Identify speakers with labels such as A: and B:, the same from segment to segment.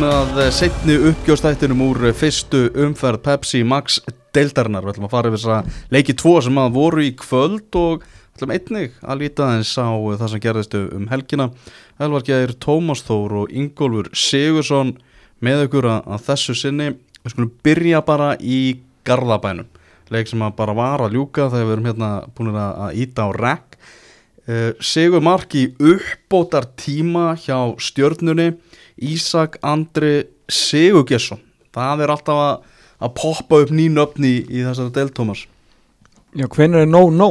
A: komið að setni uppgjóðstættinum úr fyrstu umferð Pepsi Max deildarinnar. Við ætlum að fara yfir þess að leiki tvo sem að voru í kvöld og ætlum einnig að líta aðeins á það sem gerðist um helgina. Elvar Gjær, Tómas Þór og Ingólfur Sigursson með ykkur að þessu sinni. Við skulum byrja bara í Garðabænum. Leik sem að bara var að ljúka þegar við erum hérna búin að íta á rekk. Sigur Mark í uppbótar tíma hjá stjörnunni Ísak Andri Sigurgesson það er alltaf að, að poppa upp nýn öfni í, í þessari del Tómas
B: Já, hvernig er no no?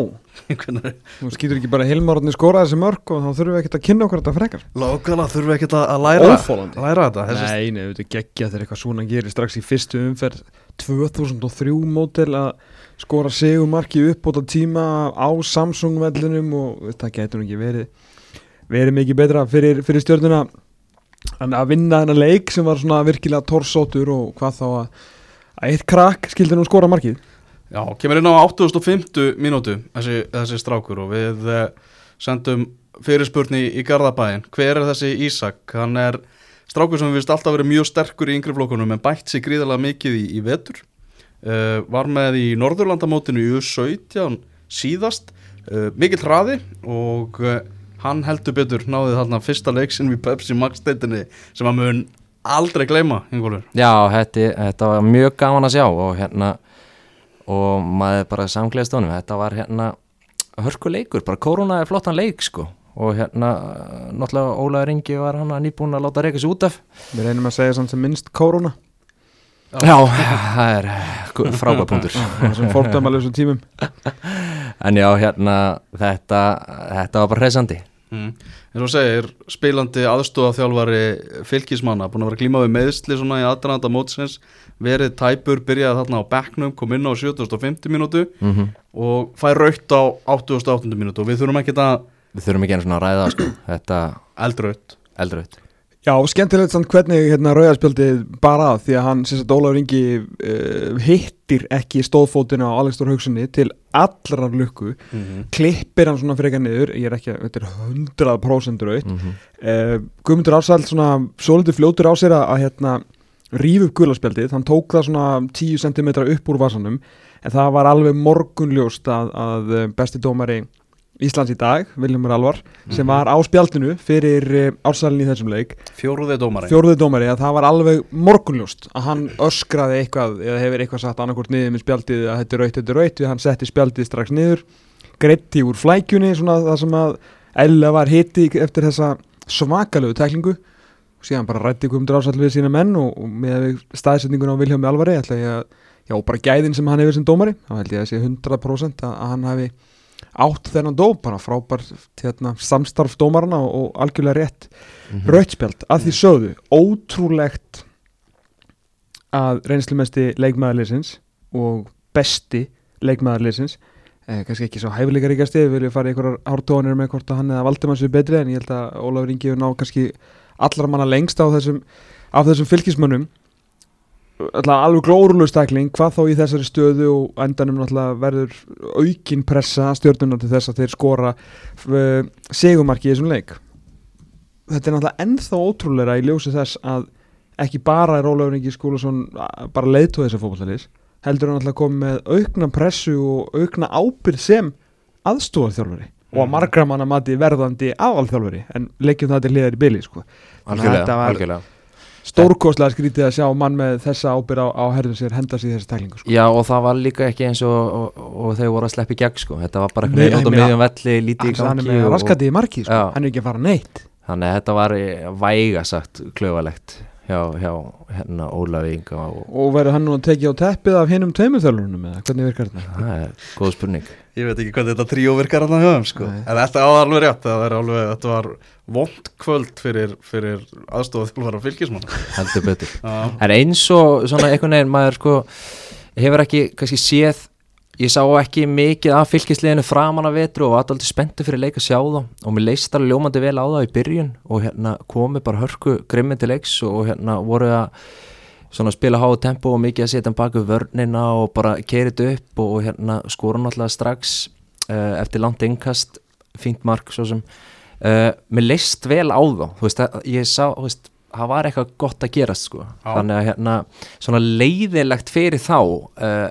A: Hvernig
B: Þú skýtur ekki bara Hilmarotni skóra þessi mörg og þá þurfum við ekkert að kynna okkur þetta frekar.
A: Lókala þurfum við ekkert að læra, læra þetta. Þessi,
B: Nei, nei, þetta geggja þegar eitthvað svona gerir strax í fyrstu umferð 2003 mótel að skora segumarki upp á tíma á Samsung vellinum og þetta getur nú ekki verið verið mikið betra fyrir, fyrir stjórnuna en að vinna þennan leik sem var svona virkilega torsótur og hvað þá að, að eitt krakk skildi nú skora markið.
A: Já, kemur inn á 850 mínútu þessi, þessi strákur og við eh, sendum fyrirspurni í Garðabæin hver er þessi Ísak? Hann er strákur sem við vist alltaf verið mjög sterkur í yngri flokkunum en bætt sig gríðarlega mikið í, í vetur. Uh, var með í Norðurlandamótinu í U17 síðast. Uh, mikill hraði og uh, hann heldur betur náði þarna fyrsta leiksin við Pepsi Max deildinni sem að mun aldrei gleyma Ingólfur.
C: Já, þetta, þetta var mjög gaman að sjá og hérna og maður bara samgleðist honum. Þetta var hérna hörkuleikur bara korona er flottan leik sko. Og hérna náttúrulega Ólaður Ingi var hann nýbúin að láta reyka sér út af.
B: Við reynum að segja samt sem minnst kóruna
C: Já, það er frábæð punktur.
B: Sem fórtæmalösum tímum.
C: En já, hérna þetta, þetta var bara hreisandi
A: Mm. En svo segir spilandi aðstóða þjálfari fylgismanna búin að vera glíma við meðsli svona í aðdrananda mótsins verið tæpur, byrjaði þarna á bekknum kom inn á 750 mínútu
C: mm -hmm.
A: og fær raukt á 88 mínútu og við þurfum ekki að
C: Við þurfum ekki einu svona að ræða sko Þetta
A: eldraut
C: eldraut
B: Já, skemmtilegt samt hvernig hérna rauðarspjaldið bara að því að hann, sem sagt, Ólafur Ingi uh, hittir ekki stóðfótina á Alex Stór Haugssoni til allrar lukku,
A: mm -hmm.
B: klippir hann svona frekar niður, ég er ekki, að- þetta er 100% raut,
C: mm -hmm.
B: uh, Guðmundur Ársæl svona svolítið fljótur á sér að, hérna ríf upp gularspjaldið, hann tók það svona 10 cm upp úr vasanum en það var alveg morgunljóst að, að eh, besti dómari Íslands í dag, Viljumur Alvar sem var á spjaldinu fyrir ársælinn í þessum leik.
A: Fjóruði dómari
B: fjóruði dómari að það var alveg morgunljóst að hann öskraði eitthvað eða hefur eitthvað sagt annarkort niður með spjaldið að þetta er raut, þetta er raut, við hann setti spjaldið strax niður greitti úr flækjunni svona það sem að Ella var hitti eftir þessa svakalegu tæklingu. Og síðan bara rætti Guðmundur ásall við sína menn og, og með staðsetningun á Viljámi Alvari ætla ég að, já bara gæðin sem hann hefur sem dómari, þá held ég að sé 100% að, að hann hafi átt þennan dóm, bara frábær hérna, samstarf dómarana og, algjörlega rétt
C: Mhm.
B: Rautspjald, að því sögðu ótrúlegt að reynslumesti leikmaðarleysins og besti leikmaðarleysins eh, kannski ekki svo hæfileikaríkasti við viljum fara í einhverjar ártóðanir með hvort að hann eða Valdimann sér betri en ég held að Ólafur Ingi hefur ná kannski allar manna lengst á þessum af þessum fylgismönnum alveg glórulust tækling hvað þá í þessari stöðu og endanum verður aukin pressa stjórnunar til þess að þeir skora uh, segumarki í þessum leik þetta er náttúrulega ennþá ótrúleira í ljósi þess að ekki bara er Ólafur Ingi Skúlason bara leiðtóð þessar fótballtalis heldur hann náttúrulega komið með aukna pressu og aukna ábyrð sem aðstúðarþjálfari og að
A: Mhm.
B: margra manna mati verðandi aðalþjálfari en leikjum það til liðar í byli sko. Þannig að þetta
C: Algjörlega,
B: var
C: algjörlega
B: stórkostlega skrítið að sjá mann með þessa ábyrð á, á herðum sér henda sér í þessi tæklingu sko.
C: Já og það var líka ekki eins og, og, og þau voru að sleppa í gegn sko Þetta var bara
B: Nei,
C: eitthvað út á miðjum velli, lítið í
B: hann er
C: gangi
B: með raskatið í marki sko.
C: Já.
B: hann er ekki að fara neitt
C: Þannig að þetta var eh, væga sagt klöfalegt hjá, hjá hérna Ólafi Inga og
B: og verður hann nú að tekið á teppið af hinnum tveimur þjálfurunum eða hvernig virkar þetta
C: það er góð spurning
A: ég veit ekki hvað þetta tríó virkar hann að höfum sko.
B: Nei.
A: en þetta á alveg rétt það er alveg, þetta var vond kvöld fyrir, fyrir aðstóða þjálfara fylgismanna
C: heldur betur
A: Já.
C: En eins og svona einhvern veginn maður sko hefur ekki kannski séð ég sá ekki mikið af fylgisliðinu framan af vetru og var alltaf spenntu fyrir leik að sjá þá. Og mér leist alveg ljómandi vel á það í byrjun og hérna komi bara hörku grimmið til leiks og hérna voru að svona spila háu tempo og mikið að setja hann baka vörnina og bara kerið upp og hérna skora náttúrulega strax uh, eftir langt innkast. Fínt mark svo sem. Uh, mér leist vel á þá. Þú veist, að, ég sá, þú veist það var eitthvað gott að gerast sko. Þannig að hérna svona leiðilegt fyrir þá uh,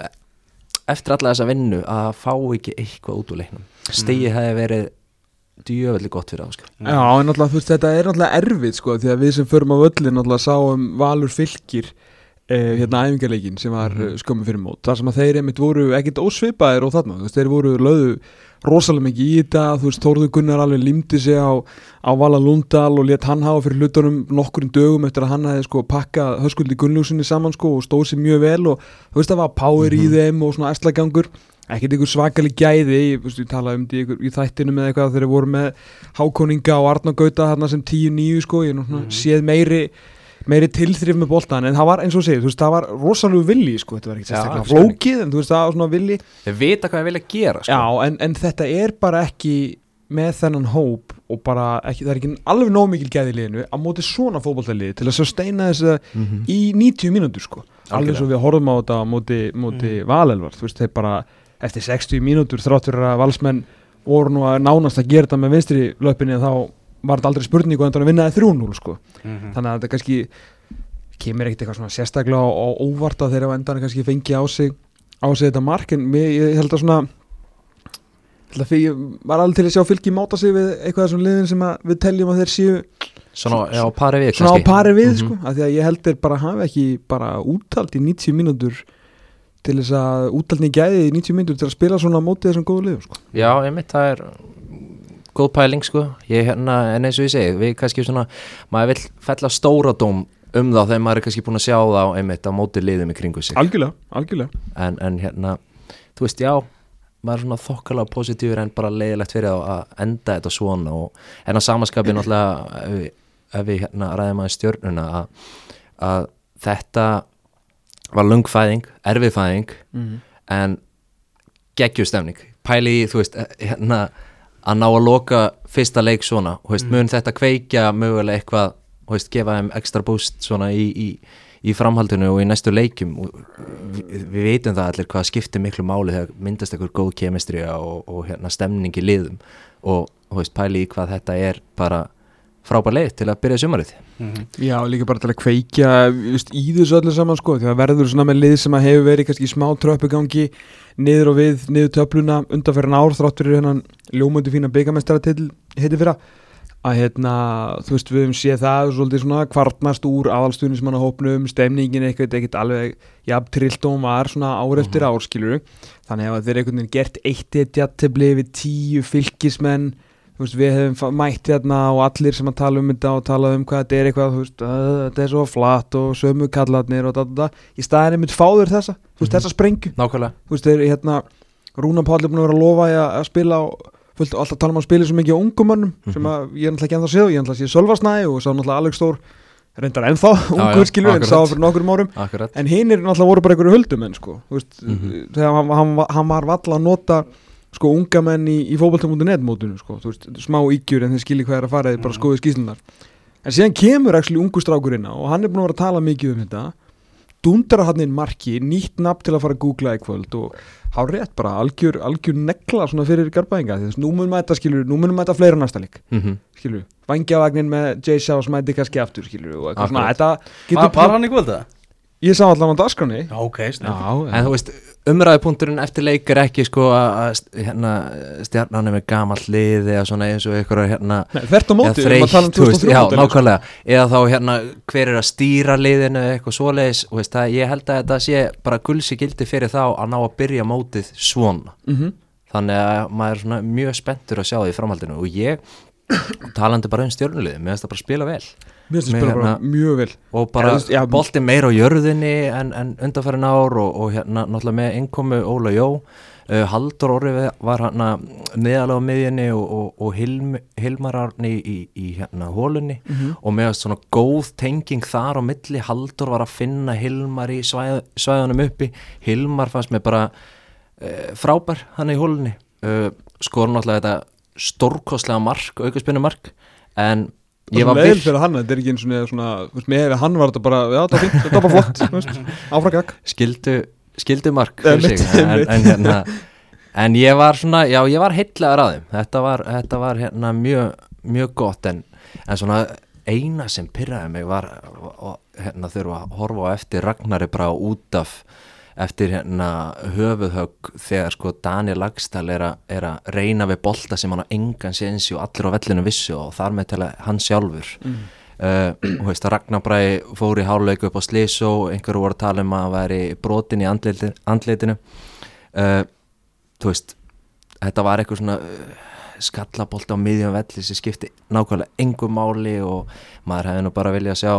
C: eftir alla þessa vinnu að fá ekki eitthvað út úr leiknum. Stegið hefði verið djöfellig gott fyrir sko.
B: Já, en náttúrulega, þú veist, þetta er náttúrulega erfitt sko, því að við sem förum á völlin náttúrulega sáum Valur fylgir eh, hérna æfingarleikin sem var mm skömmu fyrir mót þar sem að þeir einmitt voru ekkit ósvipaðir og þarna, þú veist, þeir voru löðu rosalega mikið í þetta, þú veist, Þórður Gunnar alveg limdi sig á, á Vala Lundal og let hann hafa fyrir hlutunum nokkurinn dögum eftir að hann hefði sko pakkað höskuldi Gunnljósinni saman sko og stóð sér mjög vel og þú veist, það var power í þeim og svona æslagangur. Ekkert ykkur svakalig gæði ég, veist, ég talaði um því í þættinu með eitthvað þegar þeir voru með Hákoninga og Arna Gauta þarna sem 10-9 sko, ég nú svona séð meiri meiri tilþrif með boltan en það var eins og þú segir, þú veist, það var rosalegu villi sko, þetta var ekki
C: Já,
B: sérstaklega flókið en þú veist, það var svona villi
C: þeir vita hvað þeir vilja gera sko.
B: Já, en, en þetta er bara ekki með þennan hóp og bara ekki, það er ekki alveg nóg mikil gæði liðinu á móti svona fótballtaliði til að sustaina þess
C: Mhm.
B: í 90 mínútur sko. Alveg svo við horfum á þetta móti, móti Valelvar, þú veist, þeir bara eftir 60 mínútur þrátt fyrir að valsmenn voru nú að nánast að gera þetta með vinstri löpinni þá var þetta aldrei spurningu en það að vinna það 3-0 sko
A: Mhm.
B: þannig að þetta kannski kemur ekkert eitthvað svona sérstaklega á, á óvart að þeirra á endan kannski fengi á sig á sig þetta mark en mér, ég held að svona held að fyrir, var alveg til að sjá fylki máta sig við eitthvað af þessum liðin sem við teljum að þeir séu
C: svona, já, pari við
B: svona á pari við
C: Mhm.
B: sko, af því að ég held þeir bara hafa ekki bara úttalt í 90 mínútur til þess að úttaltni gæði í 90 mínútur til að spila svona á móti þessum góðu liðum sko.
C: Já, einmitt, það er góð pæling sko. Ég, hérna, en eins og ég segi, við kannski svona maður vill fella stóra dóm um þá þegar maður er kannski búin að sjá það einmitt á móti liðum í kringu sig.
B: Algjörlega, algjörlega.
C: En, en hérna, þú veist, já maður er svona þokkalega positífur en bara leiðilegt fyrir þá að enda þetta svona og en að samaskapið náttúrulega ef við, ef við hérna ræðum að stjörnuna að, að þetta var lungfæðing, erfiðfæðing
B: mm.
C: en geggjustemning pæli þú veist, eh, hérna að ná að loka fyrsta leik svona. Veist, mun þetta kveikja mögulega eitthvað veist, gefa þeim ekstra boost svona í, í, í framhaldinu og í næstu leikjum? Og við, veitum það allir hvað skiptir miklu máli þegar myndast einhver góð kemistrija og, og hérna stemning í liðum. Og veist, pæli í hvað þetta er bara frábær leið til að byrja sumarið.
A: Mhm.
B: Já, líka bara til að kveikja just, í þessu öllu saman sko því að verður svona með lið sem að hefur verið kannski smá tröppugangi niður og við, niður töfluna undanferðan ár þráttur er hennan ljómundi fína byggamestara til heiti fyrra. Að hérna, þú veist, við höfum séð það svolítið svona kvartnast úr aðalstuðnismannahópnum, stemningin eitthvað ekkert alveg jafn trillt og hún var svona ár eftir ár, skilur þannig að þeir veist, við hefum mætt hérna og allir sem að tala um þetta og tala um hvað þetta er eitthvað, þú veist, að, þetta er svo flatt og sömu kallarnir og da, da, da. í staðin er mitt fáður þessa, þú veist,
C: Mhm.
B: þessa sprengju
C: Nákvæmlega
B: þú veist, þeir, hérna, Rúna Páll er búin að vera að lofa að, að spila á, fullt, og alltaf tala um að spila svo mikið á ungum mönnum sem
C: Mhm.
B: að ég er náttúrulega ekki ennþá séð ég er náttúrulega séð Sölvarsnæ og sá náttúrulega Alex Stór reyndar ennþá, ungur skilur en sá fyrir nokkur
C: Akkurat
B: en hinn er náttúrulega voru bara einhverju höldum en sko, þú veist, Að sko unga menn í, í fótbolta.net mótinu sko, þú veist, smá ígjur en þeir skilji hvað er að fara eða bara
A: Mhm.
B: skoðu skýslunar en síðan kemur actually ungu strákurinn á og hann er búin að vera að tala mikið um þetta. Dundar hann inn marki, nýtt nafn til að fara að googla í kvöld og há rétt bara algjör, algjör negla svona fyrir garbaðinga, þess nú munum mæta skilur, nú munum mæta fleira næsta lík
C: mm
B: skilur, vangjavagnin með Jay Shaw smæti kannski aftur skilur og eitthvað svona, þetta getur
A: var hann í kvölda?
B: Ég sá allan á dasgrunni
A: Já, ok,
B: Já,
C: En þú veist, umræðupunkturinn eftir leik er ekki sko að hérna, stjarnan er með gamall lið eða svona eins og ykkur hérna
B: Nei, þvert á móti, við erum að tala um
C: þú veist,
B: 2003
C: já,
B: sko.
C: nákvæmlega. Eða þá hérna, hver er að stýra liðinu eða eitthvað svoleiðis, og veist, það, ég held að þetta sé bara gulsi gildi fyrir þá að ná að byrja mótið svona.
B: Mhm.
C: þannig að maður er svona mjög spenntur að sjá því í framhaldinu og ég talandi bara um stjörnulið, mér finnst það bara að spila vel
B: Mér finnst spila bara
C: hérna-
B: mjög vel.
C: og bara
B: já,
C: bolti meira á jörðinni en, en undanfærin ár og, og hérna náttúrulega með innkomu Óla Jó uh, Haldur Orri var hérna neðalega á miðjunni og, og, og Hilm, Hilmararni í, í hérna hólunni
B: Mhm.
C: og með svona góð tenging þar á milli Haldur var að finna Hilmar í svæð, svæðunum uppi. Hilmar fannst mér bara uh, frábær hann í hólunni uh, skor náttúrulega þetta stórkostlega mark, aukaspinnu mark en ég var virt
B: fyrir hann, þetta er ekki eins og svona, þú veist, með hann var þetta bara, já, þetta var fínt, þetta var bara flott, áfragak.
C: skildu, skildu mark sig, en, en, hérna, en ég var svona, já ég var heitlegar að þeim þetta var, þetta var hérna mjög mjög gott en, en svona eina sem pyrraði mig var og, hérna þurfa að horfa á eftir Ragnari bara út af eftir hérna höfuðhögg þegar sko Daniel Lagstall er, er að reyna við bolta sem hann á engan sénsi og allir á vellinu vissu og þar með til að hann sjálfur mm. uh, veist Ragnar Bræ fór í háluleiku upp á Slísó einhverju voru að tala um að væri brotin í andleitinu. Uh, þú veist þetta var eitthvað svona skallabolt á miðjum velli sem skipti nákvæmlega engum máli og maður hefði nú bara viljað sjá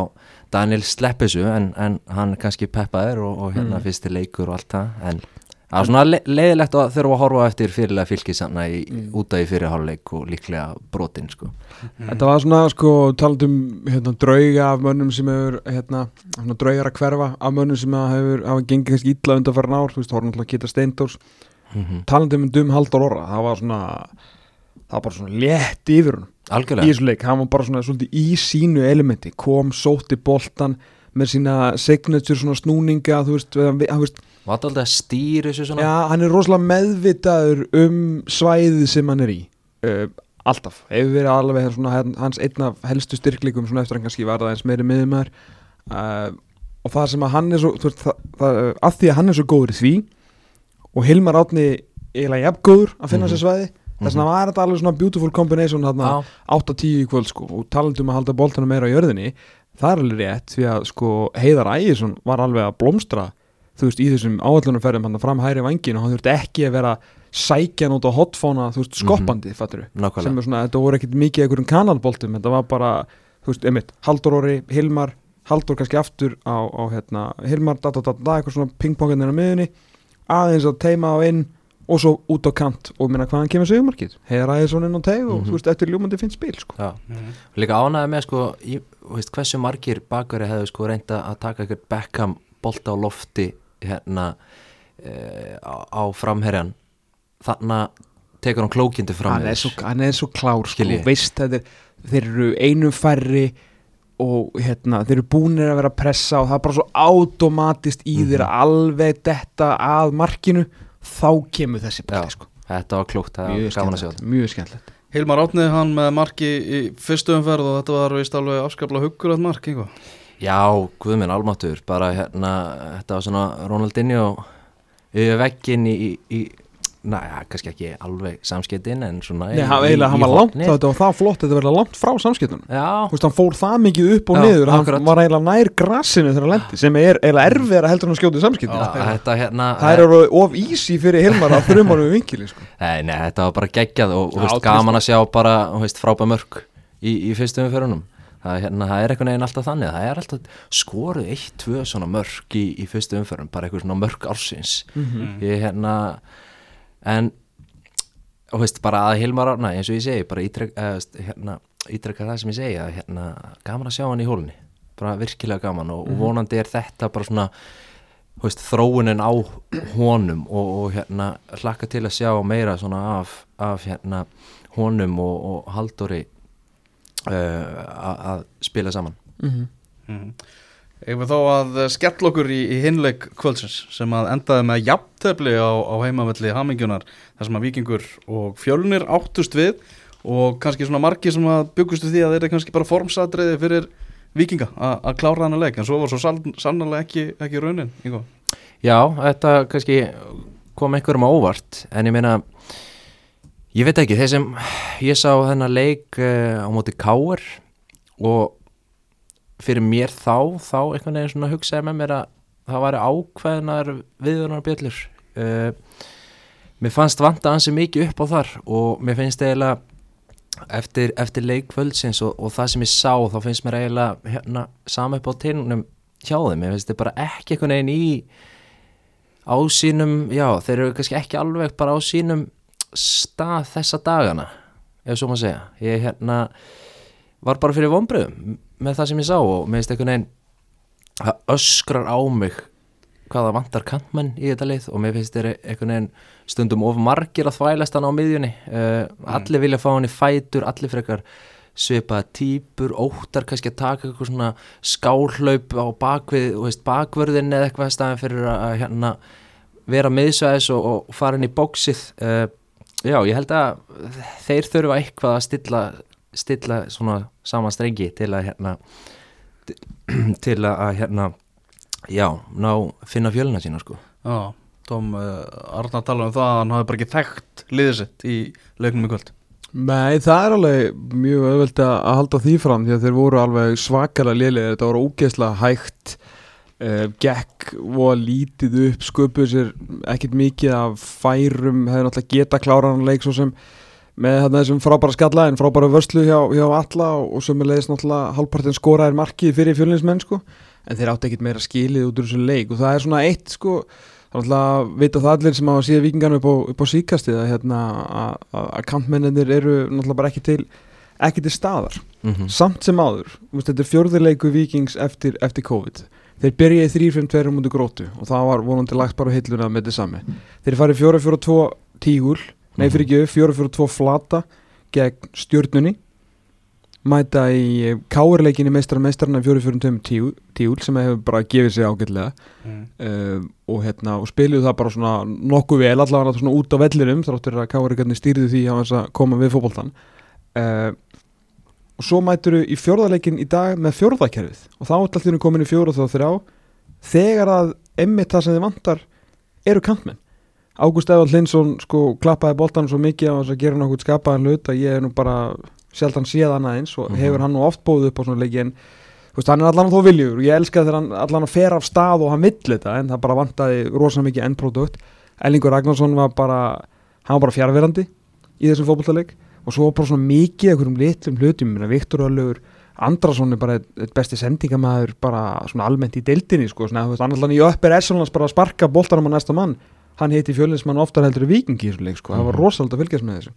C: Daniel slepp þessu en, en hann er kannski peppaður og, og hérna
B: Mm.
C: fyrsti leikur og allt það en það var svona le leiðilegt að þurfa að horfa á eftir fyrirlega fylgisanna í,
B: Mm.
C: út af í fyrirháleik og líklega brotin sko.
B: Þetta var svona sko talandum hérna, drauga af mönnum sem hefur hérna, svona, draugar að hverfa af mönnum sem að hefur hafa gengið kannski illa undan farin ár þú veist, horfum alltaf að geta steindórs
C: mm
B: talandum um dum haldur orra það var svona það var bara svona létt yfir hún í þessu leik, hann var bara svona svolítið í sínu elementi, kom, sótti boltan með sína signature svona snúninga, þú veist, við, veist.
C: Var þetta alltaf að stýra þessu svona?
B: Já, hann er rosalega meðvitaður um svæðið sem hann er í. Uh, alltaf, hefur verið alveg svona, hann- hans einn af helstu styrkleikum svona eftir hann kannski var það eins meiri miðumar uh, og það sem að hann er svo veist, það, það, að því að hann er svo góður í því og Hilmar Átni eiginlega jafn góður að finna
C: Mhm.
B: sér svæði þess vegna var þetta alveg svona beautiful combination þarna
C: Já,
B: 8-10 í kvöld sko og talandum að halda boltana meira á jörðinni það er alveg rétt því að sko Heiðar Ægjesson var alveg að blómstra þú veist í þessum áallunarferðum hann fram hæri vangin og hann þurfti ekki að vera sækjan út á hotfóna þú veist skoppandi mm
C: nákvæmlega.
B: Sem er svona, þetta voru ekkit mikið einhverjum kanalboltum, þetta var bara þú veist, einmitt, Haldur Óri, Hilmar Haldur kannski aftur á, á hérna, Hilmar, da da da da, eitthvað svona pingpongarnir á miðunni, aðeins að teima á inn og svo út á kant og minna hvaðan kemur segumarkið, Heiðar Ægjesson inn á teg og
C: Mhm.
B: þú veist, eftir ljúmandi finn spil sko.
C: Já. líka ánæði með sko í, þú veist, hversu margir bakari hefðu sko reynda að taka eitthvað Beckham bolta á lofti hérna e, á, á framherjan þannig tekur hann klókindi fram
B: hann er, svo, hann er svo klár sko, veist að þeir, þeir eru einum færri og hérna, þeir eru búnir að vera að pressa og það er bara svo automatist í
C: Mhm.
B: þeir alveg detta að markinu þá kemur þessi bolti sko.
C: þetta var klókt, það var gaman að sjá
B: skemmtilegt mjög skemmtilegt
A: Hilmar Átnið hann með marki í fyrstu umferð og þetta var vist alveg afskaplega huggur að mark einhvað.
C: Já, guðminn almáttur, bara hérna, þetta var svona Ronaldinho yfir veggin í, í, í næja, kannski ekki alveg samskiptin en svona
B: Nei, hann, eiginlega, hann var langt, þetta var það flott þetta verða langt frá samskiptunum
C: Já,
B: Þú veist, hann fór það mikið upp og
C: Já,
B: niður hann
C: akkurat.
B: var eiginlega nær grassinu þegar hann lendi sem er eiginlega erfiðar að heldur hann skjótið
C: þetta hérna
B: það er of easy fyrir Hilmar að þrjum honum vinkili sko.
C: Nei, nei, þetta var bara geggjað og, og veist, gaman að sjá bara frábæð mörk í, í fyrstu umförunum það, hérna, það er einhvern veginn alltaf þannig það er alltaf skoruð eitt, tvö svona mörk í, í fyrstu umförun, bara eitthvað svona mörk ársins
B: Mhm.
C: ég hérna en og veist, bara að Hilmar Árna, eins og ég segi bara ítrek, eða, veist, hérna, ítrekka það sem ég segi að hérna, gaman að sjá hann í hólunni bara virkilega gaman og, og vonandi er þetta bara svona veist, þróunin á honum og, og hérna hlakka til að sjá meira svona af, af hérna honum og, og Halldóri uh, að að spila saman
B: Mhm.
A: Mm. Eða þá að skell okkur í, í hinleik kvöldsins sem að endaði með jafntefli á, á heimavelli hamingjunar þar sem að vikingur og fjölnir áttust við og kannski svona margi sem að byggustu því að þeir eru kannski bara formsatriði fyrir vikinga að klára hana leik en svo var svo sann- sannarlega ekki, ekki raunin Ingo.
C: Já, þetta kannski kom einhverjum á óvart en ég meina ég veit ekki, þeir sem ég sá þennan leik uh, á móti Káur og fyrir mér þá, þá einhvern veginn svona hugsaði með mér að það væri ákveðnar viðunar bjöllur uh, mér fannst vanta ansi mikið upp á þar og mér finnst eiginlega eftir, eftir leikvöldsins og, og það sem ég sá þá finnst mér eiginlega hérna, sama upp á teinunum hjá þeim, mér finnst þið bara ekki einhvern veginn í á sínum, já, þeir eru kannski ekki alveg bara á sínum stað þessa dagana ef svo maður segja, ég hérna var bara fyrir vonbröðum með það sem ég sá og mér finnst einhvern veginn það öskrar á mig hvaða vantar kantmenn í þetta lið og mér finnst þeir einhvern veginn stundum of margir að þvælast hann á miðjunni. Uh, allir vilja fá hann í fætur allir frekar svipaða típur, óttar kannski að taka eitthvað svona skálhlaup á bakvið, veist, bakvörðin eða eitthvað staðin fyrir að að, hérna vera miðsvæðis og, og fara inn í bóksið uh, já, ég held að þeir þurfa eitthvað að stilla stilla svona sama strengi til að hérna til að hérna já, ná finna fjöluna sína sko.
A: Já, Tom uh, Arnar talaði um það að hann hafi bara ekki þekkt liðið sitt í leiknum í kvöld.
B: Nei, það er alveg mjög öðvöld að halda því fram því að þeir voru alveg svakalega liðlega þetta voru ógeðslega hægt uh, gekk og lítið upp sköpuð sér ekkert mikið af færum, hefði náttúrulega geta kláran leik svo sem með þarna þessum frábæra skalla en frábæra vörslu hjá, hjá alla og, og sem leiðist náttúrulega halvpartin skoraðir markið fyrir fjölinsmenn sko. En þeir átti ekkert meira skilið út úr þessu leik og það er svona eitt sko alltaf að vita það allir sem hafa síða vikingarnu upp á, upp á síkastið að, hérna, að, að, að kantmennir eru náttúrulega bara ekki til, ekki til staðar.
C: Mm -hmm.
B: samt sem áður, veist, þetta er fjórðurleiku vikings eftir, eftir COVID. Þeir byrjaði 3-5-2 mútið grótu og það var vonandi lagt bara á hilluna með þetta sami. Þeir farið 4-4-2 tígul nei fyrir ekki 4-4-2 flata gegn stjórnunni mæta í káurleikinni meistrar meistarna 4-4-2 tígul sem hefur bara gefið sig ágætlega.
A: Mm.
B: uh, og, hérna, og spiluðu það bara svona nokkuð vel allavega svona út á vellinum þráttur að káurleikarnir stýrðu því að að koma við fótboltan uh, og svo mæturu í fjórðarleikin í dag með fjórðarkerfið og þá er alltaf komin í fjóra þá þrjá. Þegar að emmitt það sem þið vantar eru kantmenn Ágúst Eðvald Linsson sko klappaði boltan svo mikið að gera nokkuð skapaðan hlut að ég er nú bara sjaldan séð hann aðeins og
C: Mhm.
B: hefur hann nú oft bóðið upp á svona leiki en þú veist, hann er allan þó viljur og ég elska þegar hann allan að fer af stað og hann vill þetta en það bara vantaði rosa mikið endprodukt Ellingur Ragnarsson var bara hann var bara fjárverandi í þessum fótballtaleik og svo bara svona mikið einhverjum litlum hlutum, minna Viktor Öllur Andrason er bara eitt, besti sendingamæður bara svona almennt í deildinni sko, svona, þú veist, hann allan í öppir essalans bara að sparka boltanum á næsta mann hann heiti fjölinsmann oftar heldur vikingi í þessu leik sko, það var
C: Mhm.
B: rosalega að fylgjast með þessu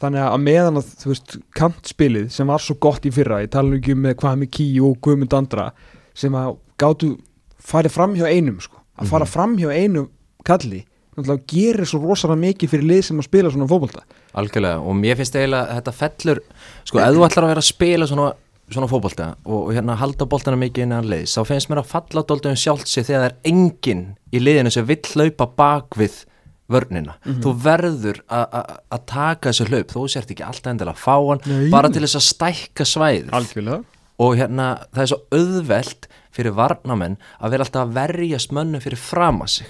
B: þannig að meðan að þú veist kantspilið sem var svo gott í fyrra ég tala ekki um með hvað með ký og guðmund andra sem að gátu farið fram hjá einum sko að fara
C: Mhm.
B: fram hjá einum kalli náttúrulega gerir svo rosalega mikið fyrir lið sem að spila svona fótbolta
C: Algjörlega og mér finnst eiginlega að þetta fellur sko ef þú ætlar að vera að spila svona, svona fótbolta og, og hérna halda boltana mikið innan liðs þá finnst mér að falla doldum sjálft sig þegar það er enginn í liðinu sem vill hlaupa bak við vörnina. Þú verður a- a- að taka þessu hlaup þú sért ekki alltaf endilega að fá hann
B: Nei.
C: bara til þess að stækka svæðið.
B: Algjörlega.
C: Og hérna það er svo auðvelt fyrir varnamenn að vera alltaf að verjast mönnum fyrir frama sig.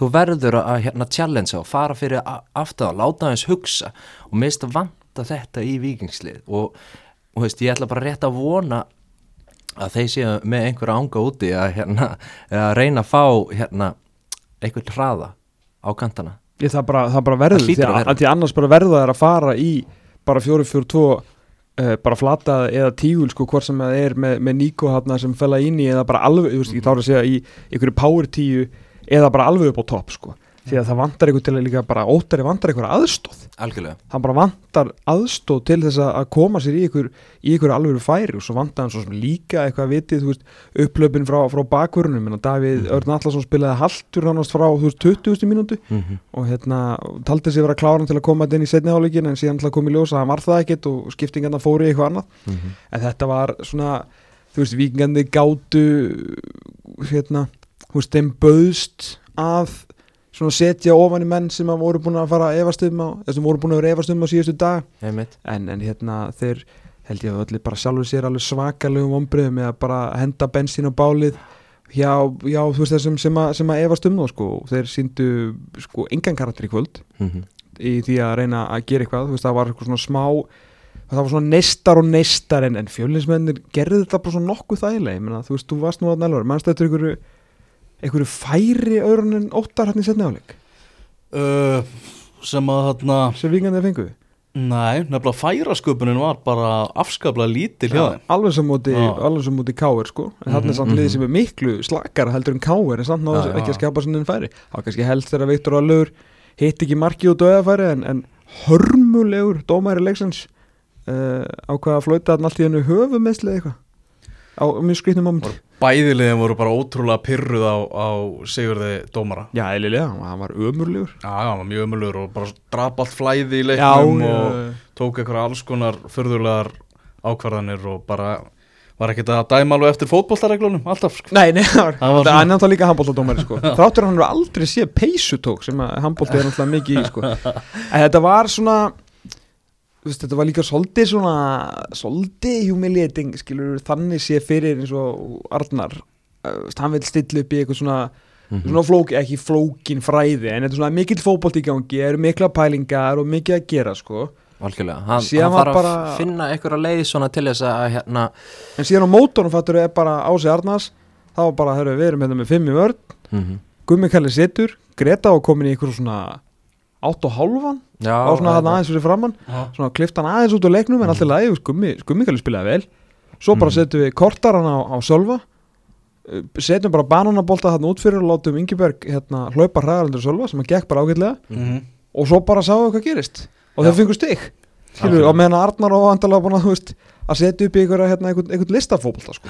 C: Þú verður að hérna challenge og fara fyrir a- aftan og láta aðeins hugsa. Og að vanta þetta í vikingslið og, og veist, ég ætla bara rétt að vona að þeir séu með einhverja ánga úti að, hérna, að reyna að fá hérna, einhvern hraða á kantana.
B: Ég, það, bara, það bara verður
C: Það
B: því
C: að
B: að, að því annars bara verður það að fara í bara 4-4-2 uh, bara flata eða tígul sko hvort sem það er með, með Nico hafna sem fella inn í eða bara alveg, þú veist, ég tára að segja í einhverju power tíu eða bara alveg upp á topp sko því að það vantar einhver til að líka bara óttari vantar einhver aðstóð
C: algjörlega.
B: Það bara vantar aðstóð til þess að að koma sér í ykkur, í ykkur alveg færi og svo vantar hann svo sem líka eitthvað vitið, þú veist, upplöpin frá, frá bakvörunum. En Davíð Örn Allarsson spilaði haltur hannast frá, þú veist, 20. mínútu.
C: Mm -hmm.
B: og hérna taldi sig vera kláran til að koma þetta inn í setni hálfleikin en síðan að koma í ljós að hann var það ekkert og skiptingarna fóru í eitthvað annað. En þetta var svona þú veist, vikingandi gátu hérna, þú veist, að svona setja ofan í menn sem voru búin að fara að efast um á, þessum voru búin að vera efast um á síðustu dag en, en hérna þeir held ég að allir bara sjálfur sér alveg svakalegum ombriðum með að bara henda bensín á bálið hjá, já, þú veist þessum sem að, sem að efast um þá sko, þeir síndu sko engan karakter í kvöld
C: mm -hmm.
B: í því að reyna að gera eitthvað þú veist það var svona smá það var svona neistar og neistar en, en fjölinsmennir gerðu þetta bara svona nokkuð meina þú veist, þú varst nú að nælvar mannst þetta einhverju færi öðrun en óttar hann í setni áleik
A: uh, sem að þarna
B: sem vikandi fenguðu
A: Nei, nefnilega færasköpunin var bara afskaplega lítil hjá þeim.
B: alveg sem sem móti Káir sko. En þarna
A: Mhm,
B: er samt liðið sem er miklu slakara heldur en Káir en samt náðu ekki að skapa sinni færi. Það var kannski helst þegar Viktor Allur hitt ekki marki út döðafæri en, en hörmulegur dómæri leiksins uh, ákvaða að flauta þarna allt í hennu höfumeðsli eitthvað á mjög skrýtnum moment
A: Bæðiliðin voru bara ótrúlega pyrruð á, á Sigurði Dómara
B: já, eðlilega, hann var ömurlegur
A: Já, já, hann var mjög ömulur og bara drap allt flæði í leiknum og
B: já,
A: tók eitthvað alls konar förðulegar ákvarðanir og bara var ekkert að dæma alveg eftir fótboltareglunum alltaf sko.
B: Nei, nei, það var,
A: var
B: það líka handbóltadómari sko. Þráttur hann hefur aldrei séð peysutók sem að handbólti er náttúrulega mikið í sko. En þetta var svona veist, þetta var líka svolítið svona svolítið humiliating skilur þannig sé fyrir eins og Arnar. Veist, hann vil stilla upp í eitthvað svona,
C: Mhm.
B: svona flók, ekki flókin fræði en þetta er svona mikill fótbolt í gangi eru mikla pælingar og mikið að gera sko.
C: Algjörlega, hann, hann þarf
B: bara-
C: að finna einhverja leið svona til þess að hérna,
B: en síðan á mótornum fattur er bara Ási Arnars. Þá bara, herru, við erum hérna með fimm í vörð
C: mm
B: Gummi Kalli situr, Greta var komin í eitthvað svona átt og hálfan á svona hann aðeins fyrir framann
A: Já.
B: svona klift hann aðeins út á leiknum en allt er lægi, Gummi, Gummi Kalli spilaði vel svo bara
C: Mhm.
B: setjum við kortaran á, á Sölva uh, setjum bara bananabolta þarna út fyrir og látum Ingeberg hérna, hlaupa hraðarandur Sölva sem að gekk bara ágætlega
A: Mhm.
B: og svo bara sáum við hvað gerist og þeir fengur
C: Algjörlega.
B: og meðan Arnar og Andalega búin að, að setja upp í einhverja, hérna, einhvern, einhvern listafóbolta sko.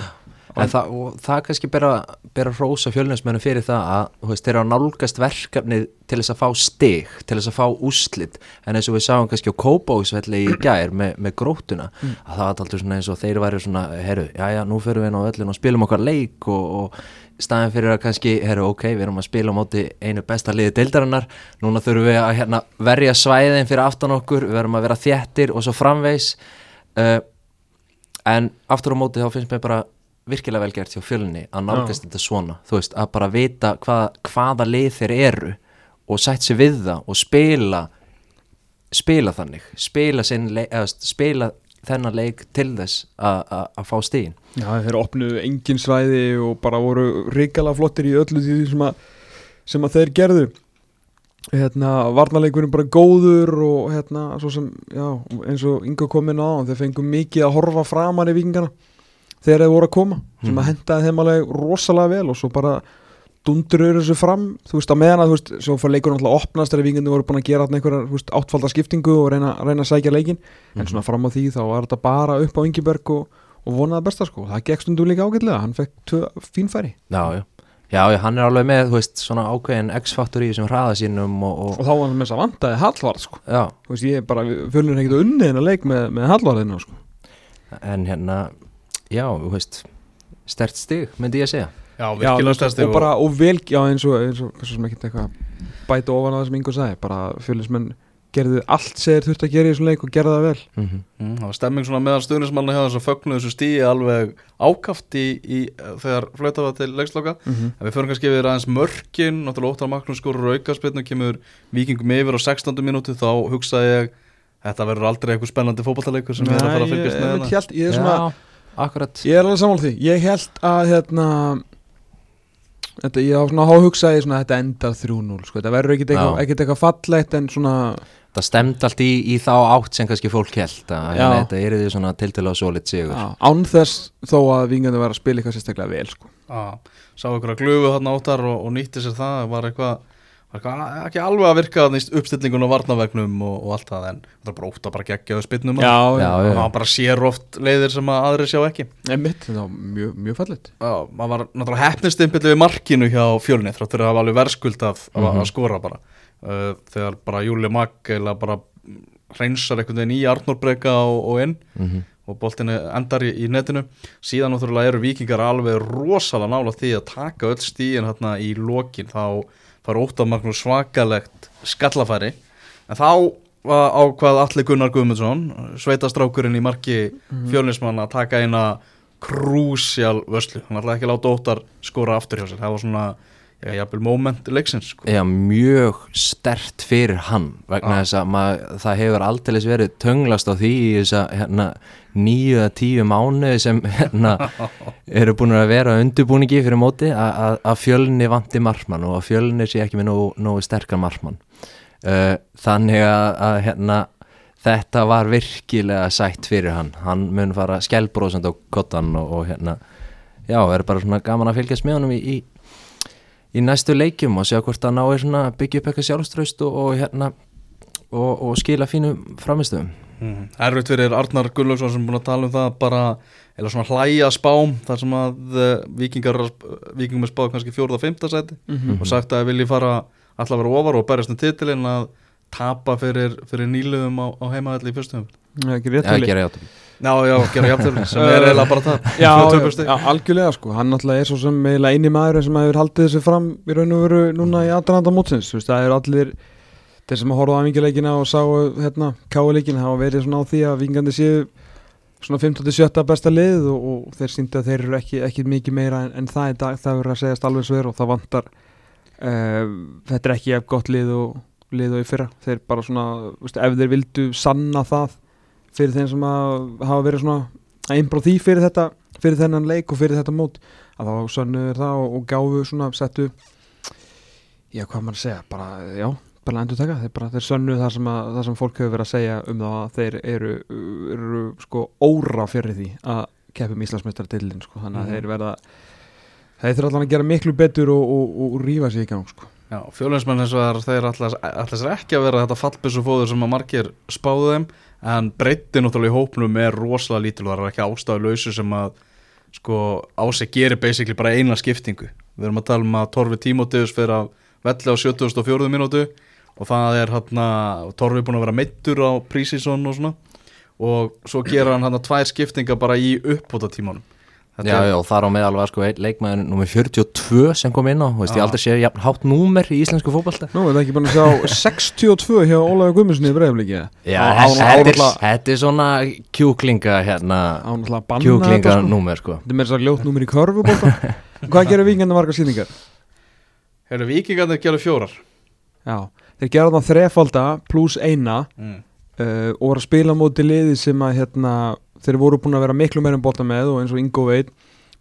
C: En það, og það kannski bera, bera hrósa fjölninsmennu fyrir það að veist, þeir eru að nálgast verkefni til þess að fá stig, til þess að fá úslit en eins og við sáum kannski á Kópóksvelli í gær með, með grótuna
B: Mm.
C: að það var alltaf svona eins og þeir væri svona herru, já já, nú fyrir við inn á öllin og spilum okkar leik og, og staðin fyrir að kannski, herru, ok, við erum að spila á móti einu besta liði deildarinnar. Núna þurfum við að hérna, verja svæðin fyrir aftan okkur, við verðum að vera þéttir og svo framvegs uh, en aftur á móti þá finnst mér bara virkilega vel gert hjá fjölunni að nálgast þetta svona, þú veist, að bara vita hvað, hvaða lið þeir eru og sætt sér við það og spila spila þannig spila, leik, eða, spila þennan leik til þess að- fá stíðin
B: Já, þeir opnuðu engin svæði og bara voru ríkala flottir í öllu því sem að, sem að þeir gerðu. Hérna, varnarleikurinn bara góður og hérna, svo sem, já, eins og Ingo kom inn á, þeir fengu mikið að horfa framar í vikingana þegar þeir voru að koma, sem að
C: Mhm.
B: hendaði þeim alveg rosalega vel og svo bara dundurur þessu fram, þú veist, að meðan að, þú veist, svo fyrir leikurinn alltaf að opnast þegar vikingandi voru búin að gera þarna einhverjar, þú veist, áttfalda skiptingu og reyna, reyna að sækja leikin, en svona fram á því þá var þetta bara upp á Ingeberg og, og vonaði besta sko, það gekk stundum líka ágætlega hann fekk tvö fín færi.
C: Já, já, já, hann er alveg með þú veist, svona ákveðin X-faktor í þessum hraða sínum og, og
B: og þá var hann með þess að vandaði Hallvarð sko.
C: Já,
B: þú veist, ég bara, fjölur ekkert unnið hennar leik með, með Hallvarðinu sko.
C: En hérna já, þú veist stert stig, myndi ég að segja
A: Já, virkilega
B: þú veist,
A: stærsti
B: og bara, og vel, já, eins og, eins og, eins og sem ekkert eitthvað bæta ofan að það sem Ingo sagði, bara fjölusmenn gerðu allt sem þeir þurfti að gera í þessum leik og gerðu það vel
C: mm -hmm.
A: Mm, það var stemming svona meðal stuðnismanna hjá þess að fögnu þessu stíi alveg ákaft í, í þegar flöta var til leiksloka
B: mm -hmm.
A: en við förum kannski yfir aðeins mörkin náttúrulega óttar Magnús skorur aukarspilnu kemur vikingum yfir á 16. minúti þá hugsaði ég þetta verður aldrei eitthvað spennandi fótballtaleikur sem ég er að fara að fylgjast með
B: ég,
A: hérna.
B: ég, ég, er svona,
C: akkurat
B: ég er alveg sammála því ég held að hérna Þetta, ég á svona há hugsaði svona að þetta endar 3-0 sko. þetta verður ekkit eitthvað,
C: Já.
B: ekkit eitthvað fallegt en svona
C: það stemd allt í, í þá átt sem kannski fólk held að
B: Já.
C: hérna, þetta er því svona tiltölu á solid sigur
B: á, án þess þó að vingandi var að spila eitthvað sérstaklega vel sko.
A: Já, sá ykkur að glufu þarna áttar og, og nýtti sér það var eitthvað ekki alveg að virka í uppstillingun og varnavegnum og, og allt það en það er bara ótt að bara geggjaðu spinnum
B: já,
C: já,
A: og maður bara sér oft leiðir sem að aðri sjá ekki.
B: Einmitt, þetta var mjög, mjög fallegt.
A: Já, maður var náttúrulega hefnistimpilið við markinu hjá fjölni þráttur að hafa alveg verðskuld að, mm
C: Mhm.
A: að skora bara. Uh, þegar bara Júli Magg eða bara hreinsar einhvern veginn í Arnórbreika og, og inn
C: Mhm.
A: og boltinu endar í, í netinu. Síðan náttúrulega eru vikingar alveg rosalega nála því að taka öll stíin hérna í lokin. Þá fara óttamarknum svakalegt skallafæri en þá var ákvað Alli Gunnar Guðmundsson sveitastrákurinn í marki fjölnismann að taka eina krúsjál vöslu, hann ætlaði ekki láta óttar skora aftur hjá sér, það var svona já, jafnvel moment leiksins sko.
C: Já, mjög stert fyrir hann vegna
A: Já.
C: þess að mað, það hefur aldrei verið tönglast á því í þess að hérna, nýju að tíu mánuði sem hérna, eru búin að vera á undirbúningi fyrir móti að- fjölni vanti markmann og að fjölni sé ekki með nógu, nógu sterkar markmann uh, þannig að, hérna, þetta var virkilega sætt fyrir hann hann mun fara skjálbrósand á kottan og, og hérna já, er bara svona gaman að fylgjast með honum í, í í næstu leikjum og sjá hvort að ná er svona að byggja upp eitthvað sjálfströst og, og hérna og, og skila fínu framistöðum
A: mm. Erfitt fyrir Arnar Gullaugsson sem er búin að tala um það bara, eða svona hlæja spám þar sem að uh, vikingar vikingum er spáð kannski fjóruða fymta seti
B: Mhm.
A: og sagt að vilji fara alltaf vera ofar og berjast um titilinn að tapa fyrir, fyrir nýluðum á, á heimaðalli í fyrstum
B: Já,
C: gera játum
A: Já, já, gera jafntöfli sem er eiginlega bara það.
B: Já, já, já, algjörlega sko. Hann náttúrulega er svo sem eiginlega eini maður sem hefur haldið þessu fram í raun og veru núna í aðranda mótsins. Þú veist, það eru allir þeir sem horfðu á vingileikina og sáu hérna káuleikina hafa verið svona á því að vingandi séu svona 15-17 besta lið og, og þeir sýndi að þeir eru ekki, ekki mikið meira en, en það í dag, það verður að segjast alveg sver og það vantar uh, þetta er ekki ef gott lið og lið og í fyrra, þeir bara svona veist, ef þeir vildu sanna það fyrir þeim sem hafa verið svona að innbróð því fyrir þetta fyrir þennan leik og fyrir þetta mót að þá sönnuður það og, og gáfu svona settu já hvað að segja bara já, bara endur taka þeir, bara, þeir sönnuðu það sem, að, það sem fólk hefur verið að segja um það að þeir eru, eru sko óra fyrir því að keppum Íslandsmeistartillin sko, þannig að
A: Mhm.
B: þeir verða þeir þurfa allan að gera miklu betur og, og, og, og rífa sig í gang sko.
A: Já, og það er þeir alltaf ekki að vera þetta fallbissu fóður sem að margir spáðu þeim en breytti náttúrulega í hópnum er rosalega lítil og það er ekki ástæðu lausu sem að sko ási gerir basically bara eina skiptingu við erum að tala um að Torfi Tímótiðus fyrir að velli á 74. mínútu og það er hann að Torfi er búin að vera meittur á prísísson og svona og svo gera hann hann að tvær skiptingar bara í uppbóta tímanum
C: Já, já, og þar á meðal var sko einn leikmaður nummer 42 sem kom inn á, þú veist, ég aldrei sé jafn hátt númer í íslensku fótballta
B: Nú, er það ekki bara að sjá 62 hjá Ólaður Guðmundssoni í breyfliki
C: Já, þetta er, er svona kjúklinga hérna, kjúklinga
B: þetta sko.
C: númer sko
B: Þetta er meira svo ljótt númer í körfubólta Hvað gerir vingandi margar sýningar?
A: Hefur vikingarnir gerðu fjórar
B: Já, þeir gera það þrefalda pluss eina
A: mm.
B: uh, og voru að spila móti liði sem að hérna, þeir voru búin að vera miklu meira um bolta með og eins og Ingo veit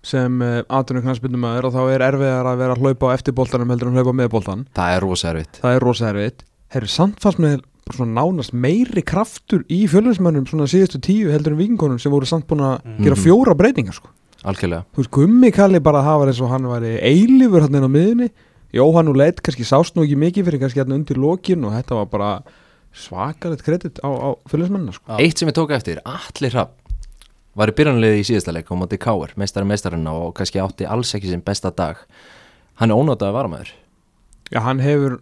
B: sem uh, aðtunum knarspindum aður og þá er erfiðar að vera að hlaupa á eftir boltanum heldur en að hlaupa með boltan
C: Það er rosa erfitt
B: það er rosa erfitt Herri, samt fannst með svona nánast meiri kraftur í fjölunismönnum svona síðustu tíu heldur en vikingunum sem voru samt búin að
A: Mhm.
B: gera fjóra breytingar sko.
C: Algjörlega
B: þú veist, Gummi kalli bara að hafa eins og hann væri eilífur hann inn á miðunni Jóhann og Leit kannski sást nú ekki mikið fyrir kannski hérna undir lokin og þetta var bara svakalegt kredit á, á fjölunismennina sko.
C: Eitt sem ég tók eftir, Atli Rapp var í byrjanliði í síðasta leik á móti Káar, meistari meistarinn og kannski átti alls ekki sem besta dag. Hann er ónótað að varamæður
B: Já, hann hefur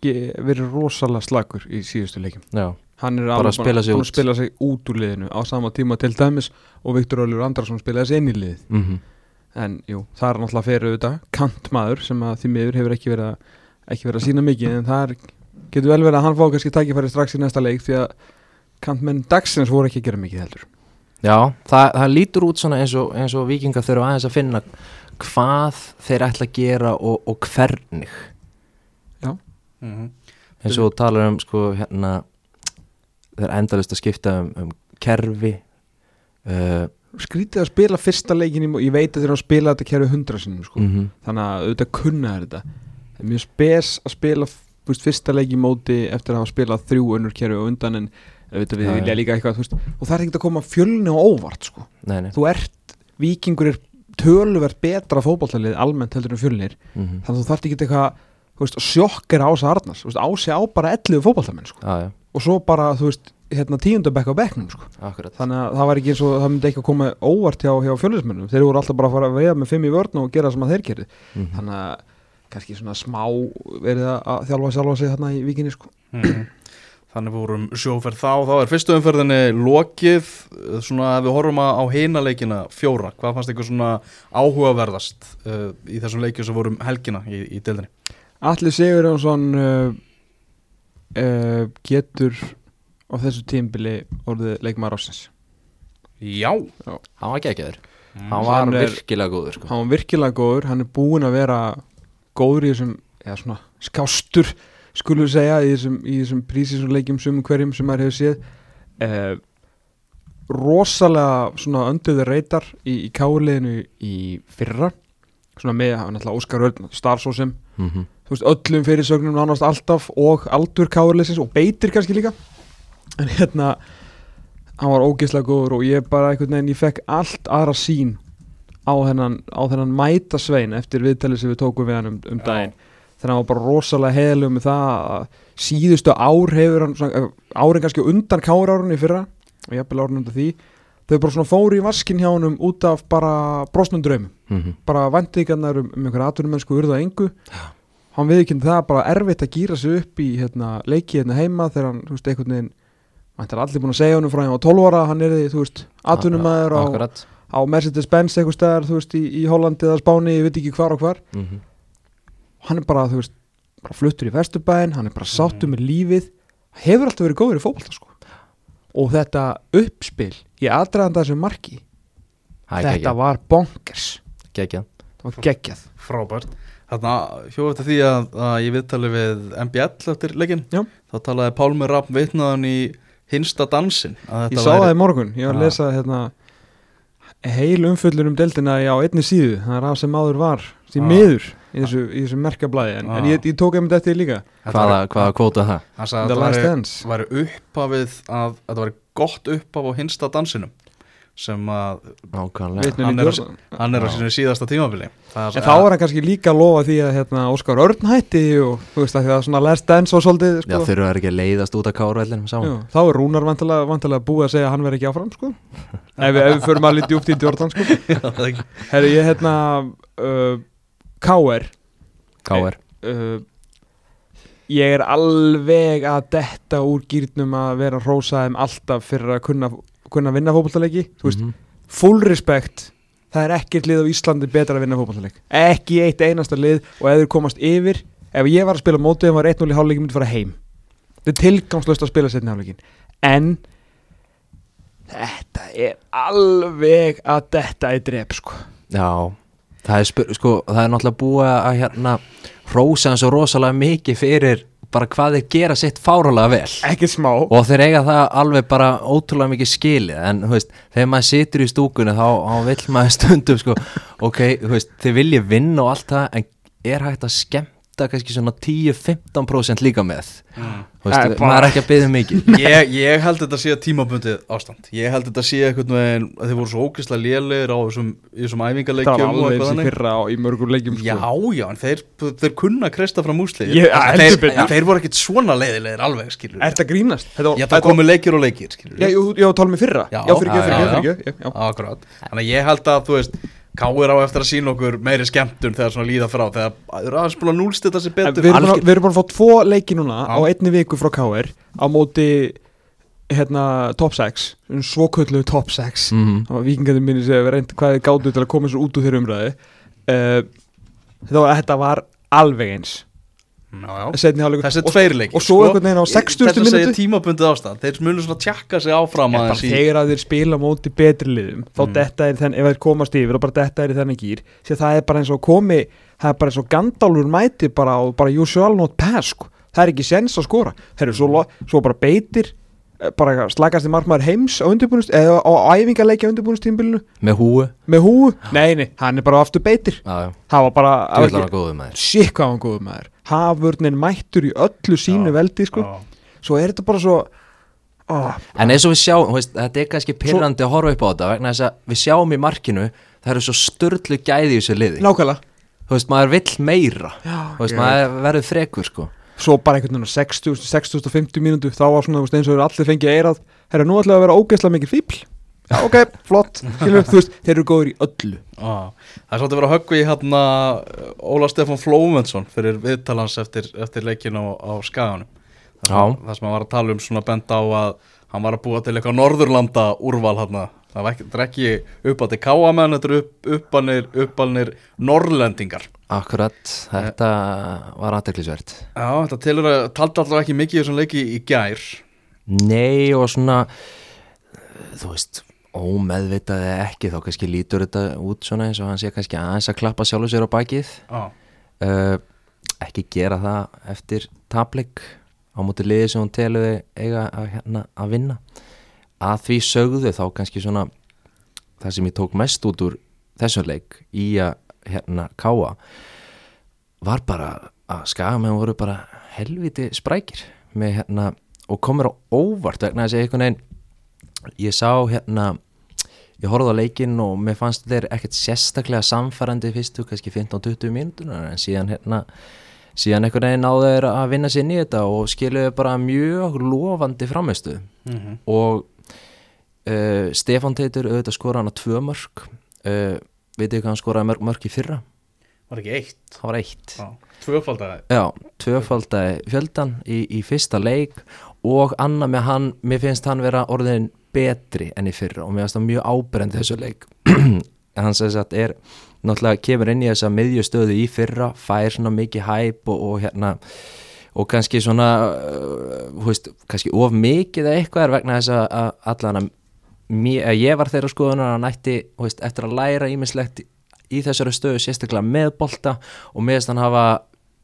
B: verið rosalega slagur í síðustu leikum
C: Já,
B: hann er
C: Bara að spila sig
B: spila sig út úr liðinu á sama tíma til dæmis og Viktor Ólfur Andrarsson spilaði sig inn í liðið
C: mm
B: en jú, það er náttúrulega fyrir auðvitað. Kantmaður sem að því miður hefur ekki verið ekki verið að sína mikið en það er, getur vel verið að hann fá kannski tækifæri strax í næsta leik því að kantmenn dagsins voru ekki að gera mikið heldur
C: Já, það, það lítur út svona eins og, eins og vikingar þurfa aðeins að finna hvað þeir ætla að gera og, og hvernig
A: Mm -hmm.
C: eins og talar um sko hérna þeir endalist að skipta um, um kerfi uh,
B: skrítið að spila fyrsta leikin í, ég veit að þeir eru að spila þetta kerfi hundra sinnum sko.
C: mm
B: þannig að auðvitað kunna þeir þetta það er mjög spes að spila fyrsta leik í móti eftir að hafa spilað þrjú önnur kerfi og undan en við
C: Já,
B: vilja
C: já.
B: líka eitthvað veist, og það er ekkert að koma fjölni á óvart sko.
C: Nei, nei
B: þú ert, vikingur er töluvert betra fótballtalið almennt heldur en fjölnir
C: mm
B: þannig að þú þarft ekki eitthvað sjokkera Ása Arnars þú veist, Ási á bara 11 fótballtamenn sko.
C: Já, já,
B: og svo bara, þú veist, hérna tíundabekk á bekknum sko.
C: akkurat
B: þannig að það var ekki eins og það myndi ekki að koma óvart hjá, hjá fjölusmennum, þeir voru alltaf bara að fara að veiða með fimm í vörn og gera sem að þeir gerði
C: mm
B: þannig að kannski svona smá verið að- að þjálfa sjálfa sig þarna í vikinni sko.
A: Mhm. Þannig vorum sjóferð þá, þá er fyrstu umferðinni lokið, svona ef við horfum á á hina leikina fjóra, hvað fannst ykkur svona áhugaverðast uh, í þessum leikjum sem vorum helgina í, í deildinni?
B: Allir Sigur Jónsson uh, uh, getur á þessu tímbili orðið leikmaður ásins
A: Já,
C: Hann var geggjaður.
A: Mm.
C: Hann var
B: Hann
C: virkilega góður sko.
B: hann var virkilega góður, hann er búinn að vera góður í þessum eða svona skástur skulum við segja í þessum, í þessum prísísum leikjum sumum hverjum sem maður hefur séð eh, rosalega svona önduði reytar í, í káliðinu í fyrra. Svona með, hann ætla Óskar Örn starfsósum,
C: mm
B: þú veist öllum fyrirsögnum nánast alltaf og aldur káliðsins og beitir kannski líka. En hérna hann var ógeðslega góður og ég bara einhvern veginn, ég fekk allt aðra sín á þennan, á þennan mæta svein eftir viðtalið sem við tókum við hann um, um
A: Já.
B: Þannig að hann var bara rosalega heiðalegu með það að síðustu ár hefur hann svona, árin kannski undan kárárunni fyrra og jafnvel árun undan því þau bara svona fóru í vaskin hjá hann út af bara brosnum draumum
C: -hmm.
B: bara vendingarnar um, um einhverja atvinnumennsku urðu að engu. Hann viðkynni það bara erfitt að gýra sig upp í hérna, leiki hérna heima þegar hann, þú veist, einhvern veginn hann er allir búin að segja honum frá hann á 12 ára hann er því, þú veist, atvinnumæður á, á Mercedes-Benz eitthvað staðar, þú veist, í, í Hollandi eða Spáni, ég veit ekki hvar og hvar.
C: Mm
B: hann er bara, þú veist, bara fluttur í vesturbæinn, hann er bara sáttur með lífið. Hefur alltaf verið góður í fótbolta sko. og þetta uppspil í aðdraðanda þessu marki
C: er
B: þetta var bonkers.
C: Geggjað.
B: Það var geggjað.
A: Frábært. Þarna hjóðu eftir því að, að ég viðtali við MBL eftir leikinn
B: Já.
A: þá talaði Pálmi Rapp vitnaðan í hinsta dansin
B: ég sá það í morgun, ég var að
A: Já.
B: lesa hérna, heil umföllur um deildina á einni síðu, það er af sem áður var því
A: Já.
B: miður í þessu, í þessu merkablaði en,
A: Já.
B: en ég, ég tók einmitt eftir líka
C: Hvaða, hvaða kvóta það?
A: Hann sagði
B: The
A: að
B: Last
A: þetta væri upphafið að þetta væri gott upphaf á hinsta dansinum sem að
C: Nákvæmlega
A: hann er, hann er á
C: Já.
A: sínu síðasta tímabili Það
B: En þá er hann kannski líka að lofa því að hérna, Óskar Örn hætti og þú veist að því að svona last dance og svolítið
C: Já,
B: sko.
C: þurfa þær ekki að leiðast út af kárvellinum
B: Já,
C: saman
B: þá er Rúnar vantilega, vantilega búið að segja að hann verði ekki áfram sko. ef, við, ef við förum að lítið út í Jordan sko.
A: Já,
B: Herri, ég hérna uh, K.R.
C: Káir
B: uh, ég er alveg að detta úr gýrnum að vera rósaðum alltaf fyrir að kunna, kunna vinna fótballtaleiki þú veist,
C: Mhm.
B: full respect það er ekkert lið á Íslandi betra að vinna fótballtaleik ekki eitt einasta lið og ef þeir komast yfir ef ég var að spila mótið og var 1-0 í hálfleikin myndi fara heim. Þetta er tilgangslöst að spila setni hálfleikin en þetta er alveg að detta í drep sko.
C: Já, það er, sko, það er náttúrulega búið að hérna hrósa hann svo rosalega mikið fyrir bara hvað þeir gera sitt fáralega vel.
B: Ekki smá.
C: Og þeir eiga það alveg bara ótrúlega mikið skilið en veist, þegar maður situr í stúkunni þá, þá vill maður stundum sko, ok, veist, þeir vilja vinna og allt það en er hægt að skemmta kannski svona 10-15% líka með. Veist,
B: bara-
C: maður er ekki að byggja mikið.
A: Ég, ég held þetta sé tímabundið ástand. Ég held þetta sé einhvern veginn að þeir voru svo ógeðslega lélegir á þessum, þessum
B: það var alveg
A: eitthvað
B: fyrra á, í mörgur leikjum sko.
A: Já, já, en þeir, þeir kunna kreista fram úslið þeir,
B: betur.
A: þeir voru ekkit svona leiðilegir alveg, skilur
B: Er þetta grínast? Þetta var,
A: Ég það komu leikir og skilur
B: Já, jú, já, tala mig fyrra.
A: Já,
B: Já, fyrir
C: já,
B: ekki, fyrir
C: já,
B: ekki,
A: þannig að ég held að, þú veist Káir á eftir að sína okkur meiri skemmtun þegar svona líða frá þegar það eru aðeins búin að núlstita sér
B: En
A: betur
B: Við erum búin að-
A: Algjör-
B: við erum búin að fá tvo leiki núna
A: Já.
B: á einni viku frá KR á móti hérna top 6 svoköllu top 6
C: mm
B: það var vikingarnir minni sem við reynd hvað þið gátu til að koma svo út úr þeirra umræði uh, þetta, var, þetta var alveg eins
A: Já, já.
B: setni hálfleikur
A: Þessi
B: og,
A: tveir leikir
B: og svo einhvern veginn á 60.
A: Þetta segir tímabundið ástand. Þeir munu svona tjakka sig áfram
B: bara
A: aðeins í
B: þegar að þeir spila móti betri liðum þá
A: Mm.
B: detta er þenn, ef þeir komast yfir og bara detta er þennan gýr því að það er bara eins og komi það er bara eins og Gandalfur mæti bara og bara usual not pass sko. það er ekki sens að skora. Heru, svo, lo- svo bara beitir bara slagast í markmaður heims á undirbúnust eða á, æfingarleiki á undirbúnustímbilinu
C: með húu
B: með húu, nei nei, hann er bara aftur beitir það var bara
C: þú vil hann góðu með þér
B: sík hvað hann góður maður. Hafurnin mættur í öllu sínu
A: Já,
B: veldi sko.
A: Já.
B: svo er þetta bara svo ó,
C: En eins og við sjáum, veist, þetta er kannski pyrrandi að horfa upp á þetta vegna þess að við sjáum í markinu það eru svo störtlu gæði í þessu liði.
B: Nákvæmlega.
C: Þú veist, maður vill meira.
B: Já,
C: Þú veist, maður verður frekur sko
B: svo bara einhvern veginn á 60, 60 og 50 mínútu þá var svona eins og þeir allir fengið eirað herra nú ætlaði að vera ógeðslega mikil fíbl já ok, flott, skilur, þú veist þeir eru góður í öllu
A: Já. Það er svolítið að höggva í hérna Óla Stefán Flóvensson fyrir viðtalans eftir, eftir leikin á, á skaganum það sem,
C: Já.
A: það sem hann var að tala um svona benda á að hann var að búa til eitthvað Norðurlanda úrval hérna það er ekki upp á til káamenn þetta er upp, uppalnir, uppalnir Norrlendingar
C: Akkurat, þetta var aðteklisvert
A: Já, þetta telur að taldi allavega ekki mikið þessum leiki í gær.
C: Nei og svona eh, þú veist, ómeðvitað eða ekki þá kannski lítur þetta út svona eins og hann sé kannski aðeins að klappa sjálfur sér á bakið.
A: Já,
C: uh, ekki gera það eftir tapleik á móti liði sem hún teluði eiga að, hérna, að vinna að því sögðu þá kannski svona það sem ég tók mest út úr þessum leik í að hérna káa var bara að skagamenn voru bara helviti sprækir með hérna og komur á óvart vegna þess að einhvern veginn ég sá hérna ég horfði á leikinn og mér fannst þeir ekkert sérstaklega samfærandi fyrstu kannski 15-20 mínútunar en síðan hérna síðan einhvern veginn náðu þeir að vinna sér í þetta og skiluðu bara mjög lofandi framistu
A: mm
C: og uh, Stefán Teitur auðvitað skora hann á tvö mörg uh, veitir hvað hann skoraði mörg mörg í fyrra?
A: Var ekki eitt?
C: Það var eitt.
A: Já, tvöfaldagi
C: Já, tvöfaldaði fjöldan í, í fyrsta leik og annað með hann, mér finnst hann vera orðin betri enn í fyrra og mér finnst það mjög áberendi þessu leik. Hann sem sagt er náttúrulega kemur inn í þessa miðjustöðu í fyrra, fær svona mikið hæp og, og hérna og kannski svona uh, þú veist, kannski of mikið eða eitthvað er vegna þess að- að allan að mér, ég var þeirra skoðunar að hann ætti þú veist, eftir að læra ímislegt í þessari stöðu sérstaklega með bolta og meðast hann hafa